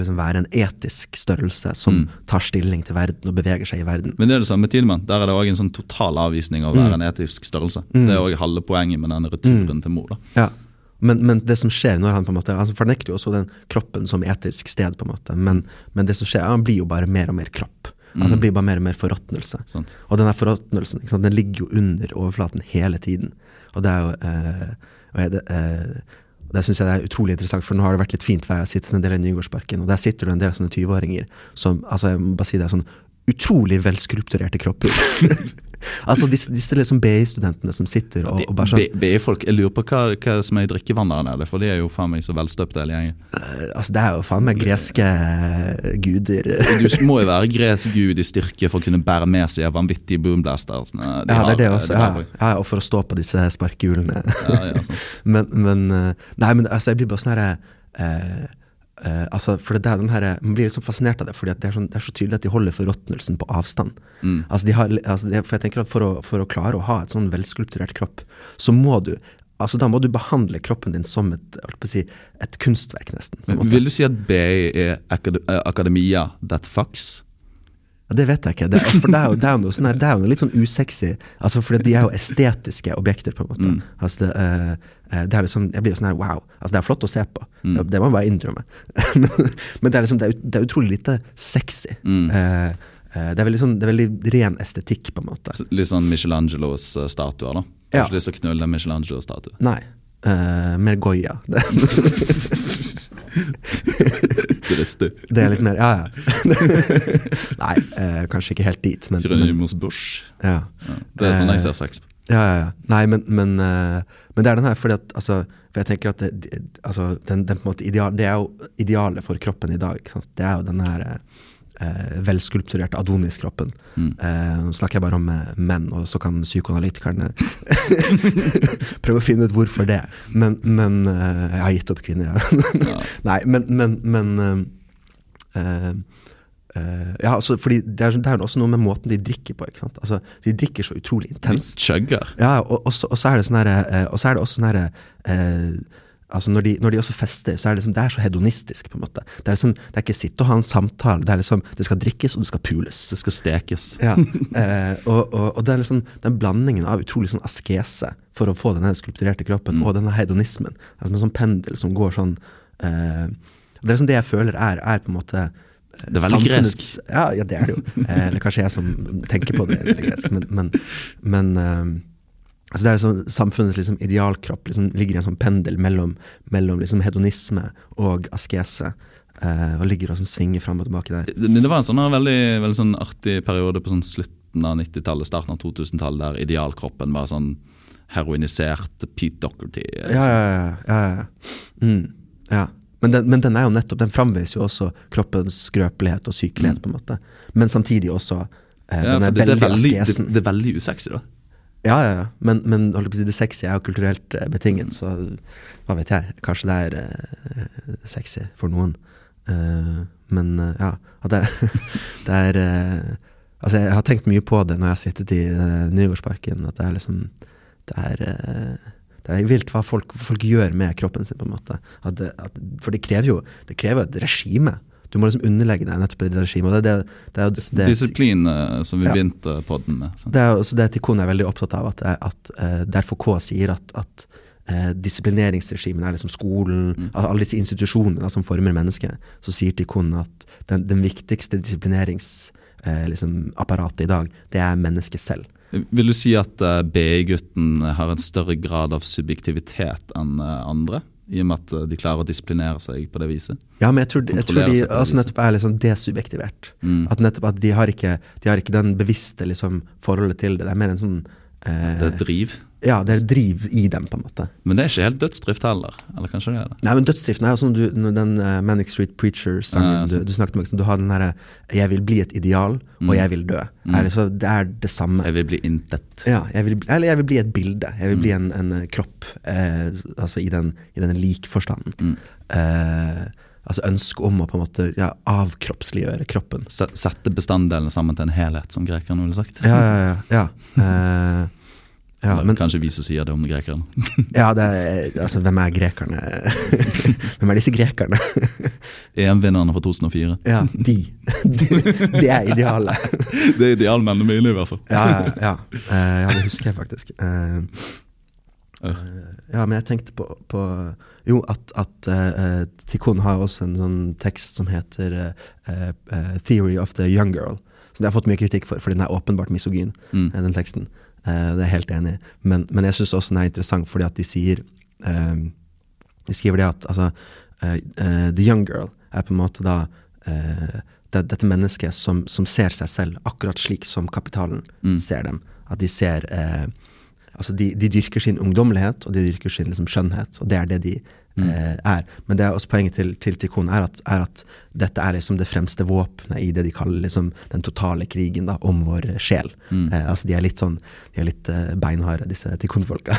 Speaker 2: liksom være en etisk størrelse som
Speaker 1: Mm.
Speaker 2: tar stilling til verden og beveger seg i verden.
Speaker 1: Men det er det samme med Tidemann. Der er det òg en sånn total avvisning av å være en etisk størrelse.
Speaker 2: Mm.
Speaker 1: Det er òg halve poenget med denne returen til mor. da.
Speaker 2: Ja. Men, men det som skjer når han på en måte Han fornekter jo også den kroppen som etisk sted, på en måte. Men, men det som skjer, han blir jo bare mer og mer kropp. Altså
Speaker 1: Mm.
Speaker 2: Det blir bare mer og mer forråtnelse. Og denne forråtnelsen den ligger jo under overflaten hele tiden. Og det er jo eh, og er det, eh, det syns jeg er utrolig interessant, for nå har det vært litt fint vær. Jeg sitter en del i Nygårdsparken, og der sitter det en del sånne 20-åringer som altså jeg må bare si det er sånn utrolig velskulpturerte kropper. altså disse, disse liksom BI-studentene som sitter og, og sånn
Speaker 1: BI-folk, Jeg lurer på hva, hva som er i drikkevannet der nede, for de er jo faen meg så velstøpte hele gjengen.
Speaker 2: eh, Altså Det er jo faen meg greske eh, guder.
Speaker 1: Du må jo være gresk gud i styrke for å kunne bære med seg vanvittige boomblasters. De
Speaker 2: ja, det er det også. Ja, ja, og for å stå på disse sparkehjulene.
Speaker 1: ja, ja, sant.
Speaker 2: men, men eh, Nei, men altså, jeg blir bare sånn herre eh, eh, altså, for det er den her, Man blir liksom fascinert av det, fordi det, er sånn, det er så tydelig at de holder forråtnelsen på avstand.
Speaker 1: Mm.
Speaker 2: Altså, de har, altså, det, for jeg tenker at for å, for å klare å ha et sånn velskulpturert kropp, så må du altså Da må du behandle kroppen din som et, si, et kunstverk, nesten.
Speaker 1: Men. Vil du si at BI er akademia that fucks?
Speaker 2: Ja, det vet jeg ikke. Det, er- for det er jo, det er noe, sånn det er jo litt sånn usexy. Altså, for de er jo estetiske objekter, på en måte.
Speaker 1: Mm.
Speaker 2: Altså, det, uh, eh, det er liksom, jeg blir sånn her, wow. Altså, det er flott å se på.
Speaker 1: Mm.
Speaker 2: Det, må jeg bare innrømme. men, det er liksom, det er, det er utrolig lite sexy.
Speaker 1: Mm.
Speaker 2: Uh, uh, det, er veldig sånn, det er veldig ren estetikk, på en måte.
Speaker 1: Så Litt sånn Michelangelos eh, statuer, da.
Speaker 2: Ja.
Speaker 1: Har ikke lyst til å knulle en Michelangelo-statue.
Speaker 2: Nei. Uh, mer Goya. Det, det er litt mer Ja, ja. Nei, eh, kanskje ikke helt dit, men, men
Speaker 1: Bush.
Speaker 2: ja.
Speaker 1: Ja. Det er sånn jeg
Speaker 2: Eh,
Speaker 1: ser sex på.
Speaker 2: Ja, ja, ja. Nei, men, men, eh, men det er den her fordi at altså, For jeg tenker at det, altså, den, den på en måte ideal, det er jo idealet for kroppen i dag. Det er jo den her eh, velskulpturerte Adonis-kroppen.
Speaker 1: Mm.
Speaker 2: Eh, nå snakker jeg bare om eh, menn, og så kan psykoanalytikerne prøve å finne ut hvorfor det. Men, men eh, Jeg har gitt opp kvinner, jeg.
Speaker 1: Ja.
Speaker 2: Nei, men, men, men eh, eh, ja, altså, fordi det er, det er også noe med måten de drikker på. ikke sant? Altså, De drikker så utrolig
Speaker 1: De
Speaker 2: intenst.
Speaker 1: chugger.
Speaker 2: Ja, og, og, så, og så er det sånn herre Og så er det også sånn herre eh, Altså når de, når de også fester, så er det, liksom, det er så hedonistisk. på en måte. Det er, liksom, det er ikke sitte og ha en samtale. Det er liksom, det skal drikkes, og det skal pules.
Speaker 1: Det skal stekes.
Speaker 2: Ja, eh, og, og, og det er liksom den blandingen av utrolig sånn askese for å få denne skulpturerte kroppen, og denne hedonismen. Det er som en sånn pendel som går sånn eh, Det er liksom det jeg føler er, er på en måte eh,
Speaker 1: Det er veldig
Speaker 2: gresk. Ja, ja, det er det jo. Eh, eller kanskje jeg som tenker på det. gresk, Men, men, men eh, altså det er sånn, Samfunnets liksom, idealkropp liksom, ligger i en sånn pendel mellom, mellom liksom, hedonisme og askese. eh, og ligger og sånn, svinger fram og tilbake der.
Speaker 1: Det, det var en sånn veldig, veldig sånn artig periode på sånn slutten av 90-tallet, starten av 2000-tallet, der idealkroppen var sånn heroinisert Pete Docherty.
Speaker 2: Ja, ja, ja. ja, ja. Mm, ja. Men, den, men den er jo nettopp, den framviser jo også kroppens skrøpelighet og sykelighet, på en måte. Men samtidig også eh,
Speaker 1: Ja,
Speaker 2: den
Speaker 1: for det, det, er
Speaker 2: veldig
Speaker 1: askesen. det, det er veldig usexy, da.
Speaker 2: Ja, ja, ja. Men, men si, det sexy er jo kulturelt eh, betinget, så hva vet jeg. Kanskje det er eh, sexy for noen. Uh, men uh, ja, at det, det er uh, Altså, jeg har tenkt mye på det når jeg har sittet i Nygårdsparken, at det er liksom Det er det er vilt hva folk, folk gjør med kroppen sin, på en måte. At at, for det krever jo det krever et regime. Du må liksom underlegge deg nettopp det regimet. Det, det, det, det det,
Speaker 1: Disiplin, eh, som vi
Speaker 2: Ja.
Speaker 1: begynte podden med. sant?
Speaker 2: det er også det Tikkun er veldig opptatt av, at, at uh, der FK sier at, at uh, disiplineringsregimene er liksom skolen, mm. alle disse institusjonene da, som former mennesket, så sier Tikkun at den, den viktigste disiplineringsapparatet uh, liksom, i dag, det er mennesket selv.
Speaker 1: Vil du si at uh, BI-gutten har en større grad av subjektivitet enn eh, andre? I og med at eh, de klarer å disiplinere seg på det viset?
Speaker 2: Ja, men jeg tror, jeg tror de altså, nettopp er liksom desubjektivert.
Speaker 1: Mm.
Speaker 2: At nettopp at de har ikke, de har ikke den bevisste liksom, forholdet til det. Det er mer en sånn
Speaker 1: Det er driv.
Speaker 2: Ja, det er driv i dem, på en måte.
Speaker 1: Men det er ikke helt dødsdrift heller. Eller kanskje det er det?
Speaker 2: Nei, men dødsdriften er jo sånn du, den uh, Manic Street Preacher-sangen
Speaker 1: Ja,
Speaker 2: du, du snakket om. Du har den derre 'jeg vil bli et ideal, og jeg vil dø'. Er det, så, det er det samme.
Speaker 1: Jeg vil bli intet.
Speaker 2: Ja, jeg vil, eller jeg vil bli et bilde. Jeg vil bli en, en eh, kropp. Eh, altså i den, i den likforstanden. Eh, altså ønsket om å på en måte ja, avkroppsliggjøre kroppen.
Speaker 1: Se- Sette bestanddelene sammen til en helhet, som grekerne ville sagt.
Speaker 2: Ja, ja, ja. ja. Uh, ja men
Speaker 1: kanskje vi som sier det om grekerne.
Speaker 2: ja, det er, altså, hvem er grekerne? hvem er disse grekerne?
Speaker 1: EM-vinnerne fra 2004.
Speaker 2: ja, de. de. Er idealet.
Speaker 1: Det er idealmennene mine, i hvert fall.
Speaker 2: Ja, ja. Eh, ja, det husker jeg faktisk. Uh,
Speaker 1: Ja.
Speaker 2: ja, men jeg tenkte på, på Jo, at, at uh, Tikkun har også en sånn tekst som heter uh, uh, 'Theory of the Young Girl'. Som de har fått mye kritikk for, fordi den er åpenbart misogyn,
Speaker 1: Mm.
Speaker 2: eh, den teksten. Eh, det er jeg helt enig i. Men, men jeg syns også den er interessant fordi at de sier eh, De skriver det at altså eh, eh, The young girl er på en måte da eh, det, dette mennesket som, som ser seg selv akkurat slik som kapitalen
Speaker 1: Mm.
Speaker 2: ser dem. At de ser eh, Altså, de, de dyrker sin ungdommelighet, og de dyrker sin liksom, skjønnhet, og det er det de eh, er. Men det er også poenget til, til Tikkun er er at dette er liksom det fremste våpenet i det de kaller liksom, den totale krigen da, om vår sjel. Eh, altså, de er litt sånn De er litt eh, beinharde, disse Tikkun-folka.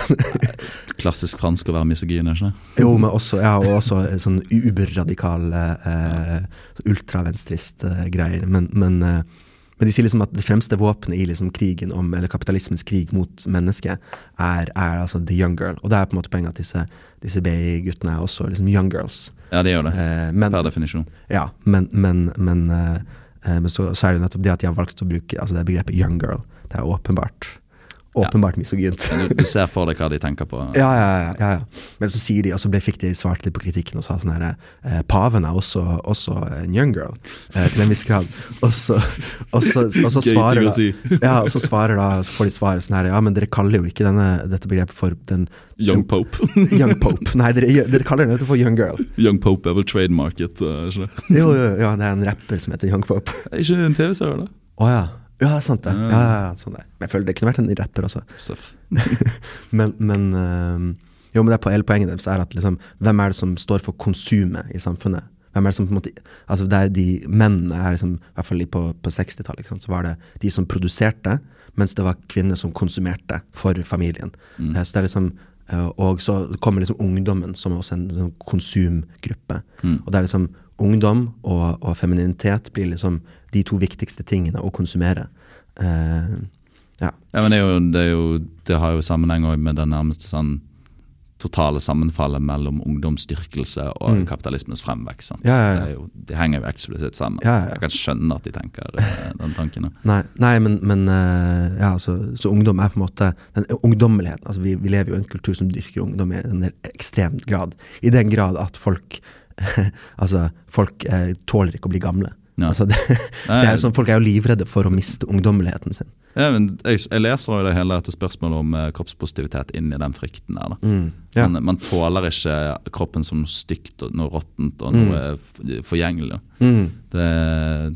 Speaker 1: Klassisk fransk å være misogyn, er ikke det?
Speaker 2: Jo, men også, ja, og også sånn uberradikale, eh, ultravenstrist eh, greier. Men, men, eh, men de sier liksom at det fremste våpenet i liksom krigen om, eller kapitalismens krig mot mennesket, er, er altså the young girl. Og det er på en måte poenget at disse, disse BI-guttene er også liksom young girls.
Speaker 1: Ja, det gjør det.
Speaker 2: Eh, men,
Speaker 1: Per definisjon.
Speaker 2: ja, men, men, men, eh, eh, men så, så er det nettopp det at de har valgt å bruke altså det begrepet young girl. Det er åpenbart åpenbart misogynt.
Speaker 1: Du, du ser for deg hva de tenker på.
Speaker 2: Ja, ja, ja, ja. Men så sier de, og så fikk de svart litt på kritikken og sa sånn her eh, Paven er også, også en young girl, eh, til en viss grad. Og så, og så, og så svarer da
Speaker 1: si.
Speaker 2: Ja, og så svarer da, så får de svaret sånn her Ja, men dere kaller jo ikke denne, dette begrepet for den
Speaker 1: Young Pope.
Speaker 2: young pope. Nei, dere, dere kaller den for young girl.
Speaker 1: Young Pope er vel trademarket, uh, ikke det?
Speaker 2: Jo, jo, ja, det er en rapper som heter young pope.
Speaker 1: Ikke en TV-serie, da?
Speaker 2: Å ja. Ja, sant det. Ja, sånn det. Men jeg føler det kunne vært en rapper også. Men, men øhm, Jo, men det er på hele poenget deres er at liksom, hvem er det som står for konsumet i samfunnet? Hvem er det som på en måte Altså det er de Mennene er liksom, i hvert fall på, på 60-tallet, så var det de som produserte, mens det var kvinner som konsumerte for familien. Eh, så det er liksom eh, Og så kommer liksom ungdommen som også en sånn konsumgruppe. Og det er liksom ungdom og, og femininitet blir liksom de to viktigste tingene å konsumere. Uh, ja.
Speaker 1: Ja, men det, jo, det, jo, det har jo sammenheng med det nærmeste sånn totale sammenfallet mellom ungdomsdyrkelse og
Speaker 2: Mm.
Speaker 1: kapitalismens fremvekst.
Speaker 2: Ja, ja,
Speaker 1: jo, de henger jo eksplisitt sammen. Jeg kan skjønne at de tenker eh, den tanken.
Speaker 2: Nei, nei men, men uh, ja, altså, så ungdom er på en måte den ungdommeligheten. Altså, vi, vi lever jo i en kultur som dyrker ungdom i en ekstrem grad. I den grad at folk Altså, folk uh, tåler ikke å bli gamle.
Speaker 1: Ja.
Speaker 2: Altså, det, det er sånn, folk er jo livredde for å miste ungdommeligheten sin.
Speaker 1: Ja, men jeg, jeg leser jo det hele dette spørsmålet om eh, kroppspositivitet inn i den frykten der.
Speaker 2: Mm. Ja.
Speaker 1: Man, man tåler ikke kroppen som noe stygt og noe råttent og noe mm. forgjengelig.
Speaker 2: Mm.
Speaker 1: Det,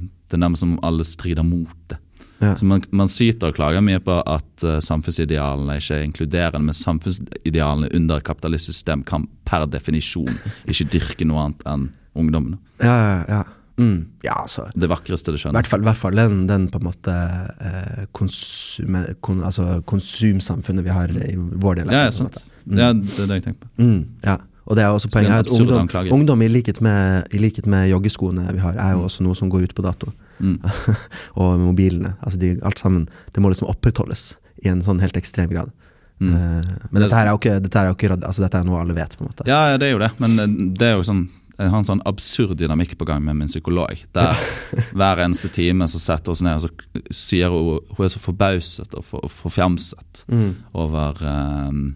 Speaker 1: det er nærmest som alle strider mot det. Så man, man syter og klager mye på at uh, samfunnsidealene ikke er inkluderende, men samfunnsidealene under kapitalistisk system kan per definisjon ikke dyrke noe annet enn ungdommene.
Speaker 2: Ja, ja, ja. Mm. ja, altså
Speaker 1: Det vakreste du
Speaker 2: I
Speaker 1: skjønner.
Speaker 2: hvert fall, hvert fall den, den på en måte eh, konsum, kon, altså konsumsamfunnet vi har i vår del av
Speaker 1: Ja, sant.
Speaker 2: Mm.
Speaker 1: Ja, det er det jeg tenker på.
Speaker 2: Mm, ja. Og det er også
Speaker 1: Så
Speaker 2: poenget er at ungdom, ungdom i, likhet med, i likhet med joggeskoene vi har, er jo også noe som går ut på dato.
Speaker 1: Mm.
Speaker 2: og mobilene. Altså de, alt sammen. Det må liksom opprettholdes i en sånn helt ekstrem grad.
Speaker 1: Mm.
Speaker 2: Uh, men dette her er jo ikke, dette er jo ikke altså dette er noe alle vet, på en måte.
Speaker 1: Ja, ja, det er jo det, men eh, det er jo sånn jeg har en sånn absurd dynamikk på gang med min psykolog. Der hver eneste time så setter oss ned og så sier hun Hun er så forbauset og for, forfjamset
Speaker 2: Mm.
Speaker 1: over um,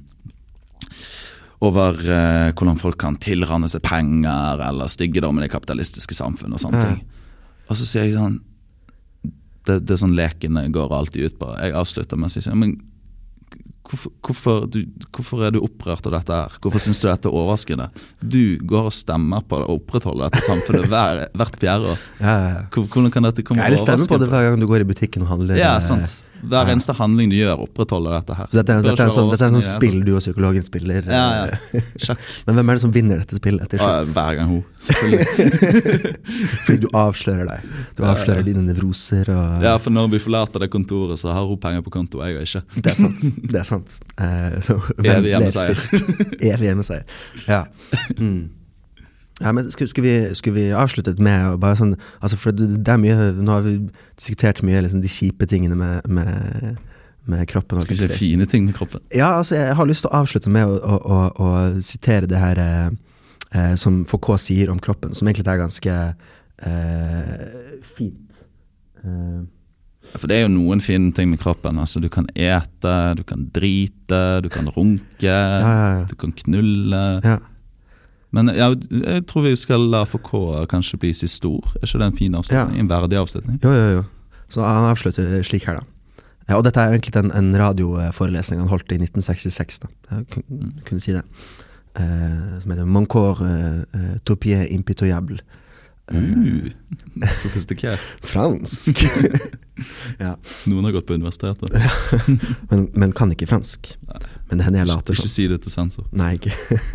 Speaker 1: Over uh, hvordan folk kan tilranne seg penger eller styggedommen i det kapitalistiske samfunn og sånne
Speaker 2: Ja.
Speaker 1: ting. Og så sier jeg sånn Det, det er sånn lekene går alltid ut på. Jeg avslutter med å si sånn Men hvorfor, hvorfor, du, hvorfor er du opprørt av dette her? Hvorfor syns du dette er overraskende? Du går og stemmer på å opprettholde dette samfunnet hver, hvert fjerde år.
Speaker 2: Ja, ja, ja.
Speaker 1: Hvordan kan dette komme
Speaker 2: Ja, Eller stemmer på det hver gang du går i butikken og handler.
Speaker 1: Ja,
Speaker 2: eh,
Speaker 1: sant. Hver
Speaker 2: ja.
Speaker 1: eneste handling du gjør, opprettholder dette her.
Speaker 2: Så dette, er- dette, er sånn, dette er sånn spill du og psykologen spiller.
Speaker 1: Ja,
Speaker 2: eh,
Speaker 1: ja. Sjakk.
Speaker 2: Men hvem er det som vinner dette spillet til slutt?
Speaker 1: hver gang hun. Selvfølgelig.
Speaker 2: Fordi du avslører deg. Du avslører dine nevroser og
Speaker 1: Ja, for når vi forlater det kontoret, så har hun penger på konto, jeg og ikke.
Speaker 2: Det er sant. Det er sant. Uh, så hvem
Speaker 1: hjemmeseier.
Speaker 2: sist? Evig hjemmeseier. Ja. Mm. Ja men skulle, skulle, vi, skulle vi avsluttet med bare sånn altså For det, det er mye Nå har vi diskutert mye liksom, de kjipe tingene med, med, med kroppen. å si
Speaker 1: fine ting med kroppen.
Speaker 2: Ja, altså jeg har lyst til å avslutte med å, å, å, å sitere det her eh, eh, som Foucault sier om kroppen, som egentlig er ganske eh, fint. Eh,
Speaker 1: For det er jo noen fine ting med kroppen. Altså, du kan ete, du kan drite, du kan runke,
Speaker 2: ja, ja, ja.
Speaker 1: du kan knulle.
Speaker 2: Ja.
Speaker 1: Men ja, jeg tror vi skal la FK kanskje bli siste ord. Er ikke det en fin avslutning? En verdig avslutning?
Speaker 2: Jo, jo, jo. Så han avslutter slik her, da. Ja, og dette er egentlig en, en radioforelesning han holdt i 1966. da. Jeg kun- kunne si det. Eh, som heter 'Moncore uh, topie impitoyable'.
Speaker 1: Uh, sofistikert.
Speaker 2: Fransk! ja.
Speaker 1: Noen har gått på universitetet.
Speaker 2: men, men kan ikke fransk.
Speaker 1: Nei.
Speaker 2: Men det hender jeg later
Speaker 1: Ikke
Speaker 2: sånn.
Speaker 1: si det til sensor.
Speaker 2: Nei, ikke.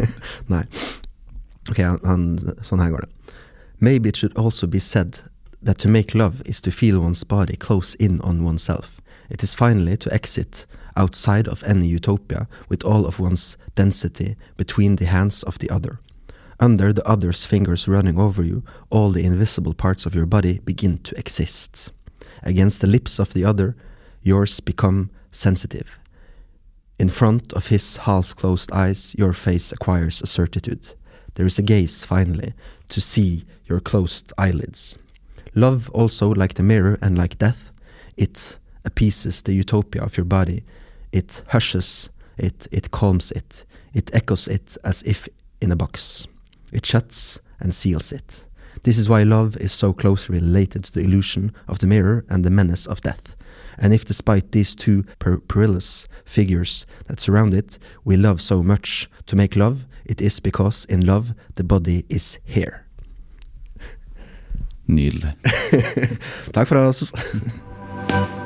Speaker 2: Nei. Ok, han, han, sånn her går det. Maybe it should also be said that to make love is to feel one's body close in on oneself. It is finally to exit outside of any utopia with all of one's density between the hands of the other. Under the other's fingers running over you, all the invisible parts of your body begin to exist. Against the lips of the other, yours become sensitive. In front of his half closed eyes, your face acquires a certitude. There is a gaze, finally, to see your closed eyelids. Love, also, like the mirror and like death, it appeases the utopia of your body. It hushes it, it calms it, it echoes it as if in a box. It shuts and seals it. This is why love is so closely related to the illusion of the mirror and the menace of death. And if despite these two per- perilous figures that surround it, we love so much to make love, it is because in love the body is here.
Speaker 1: Nydelig.
Speaker 2: Takk for oss.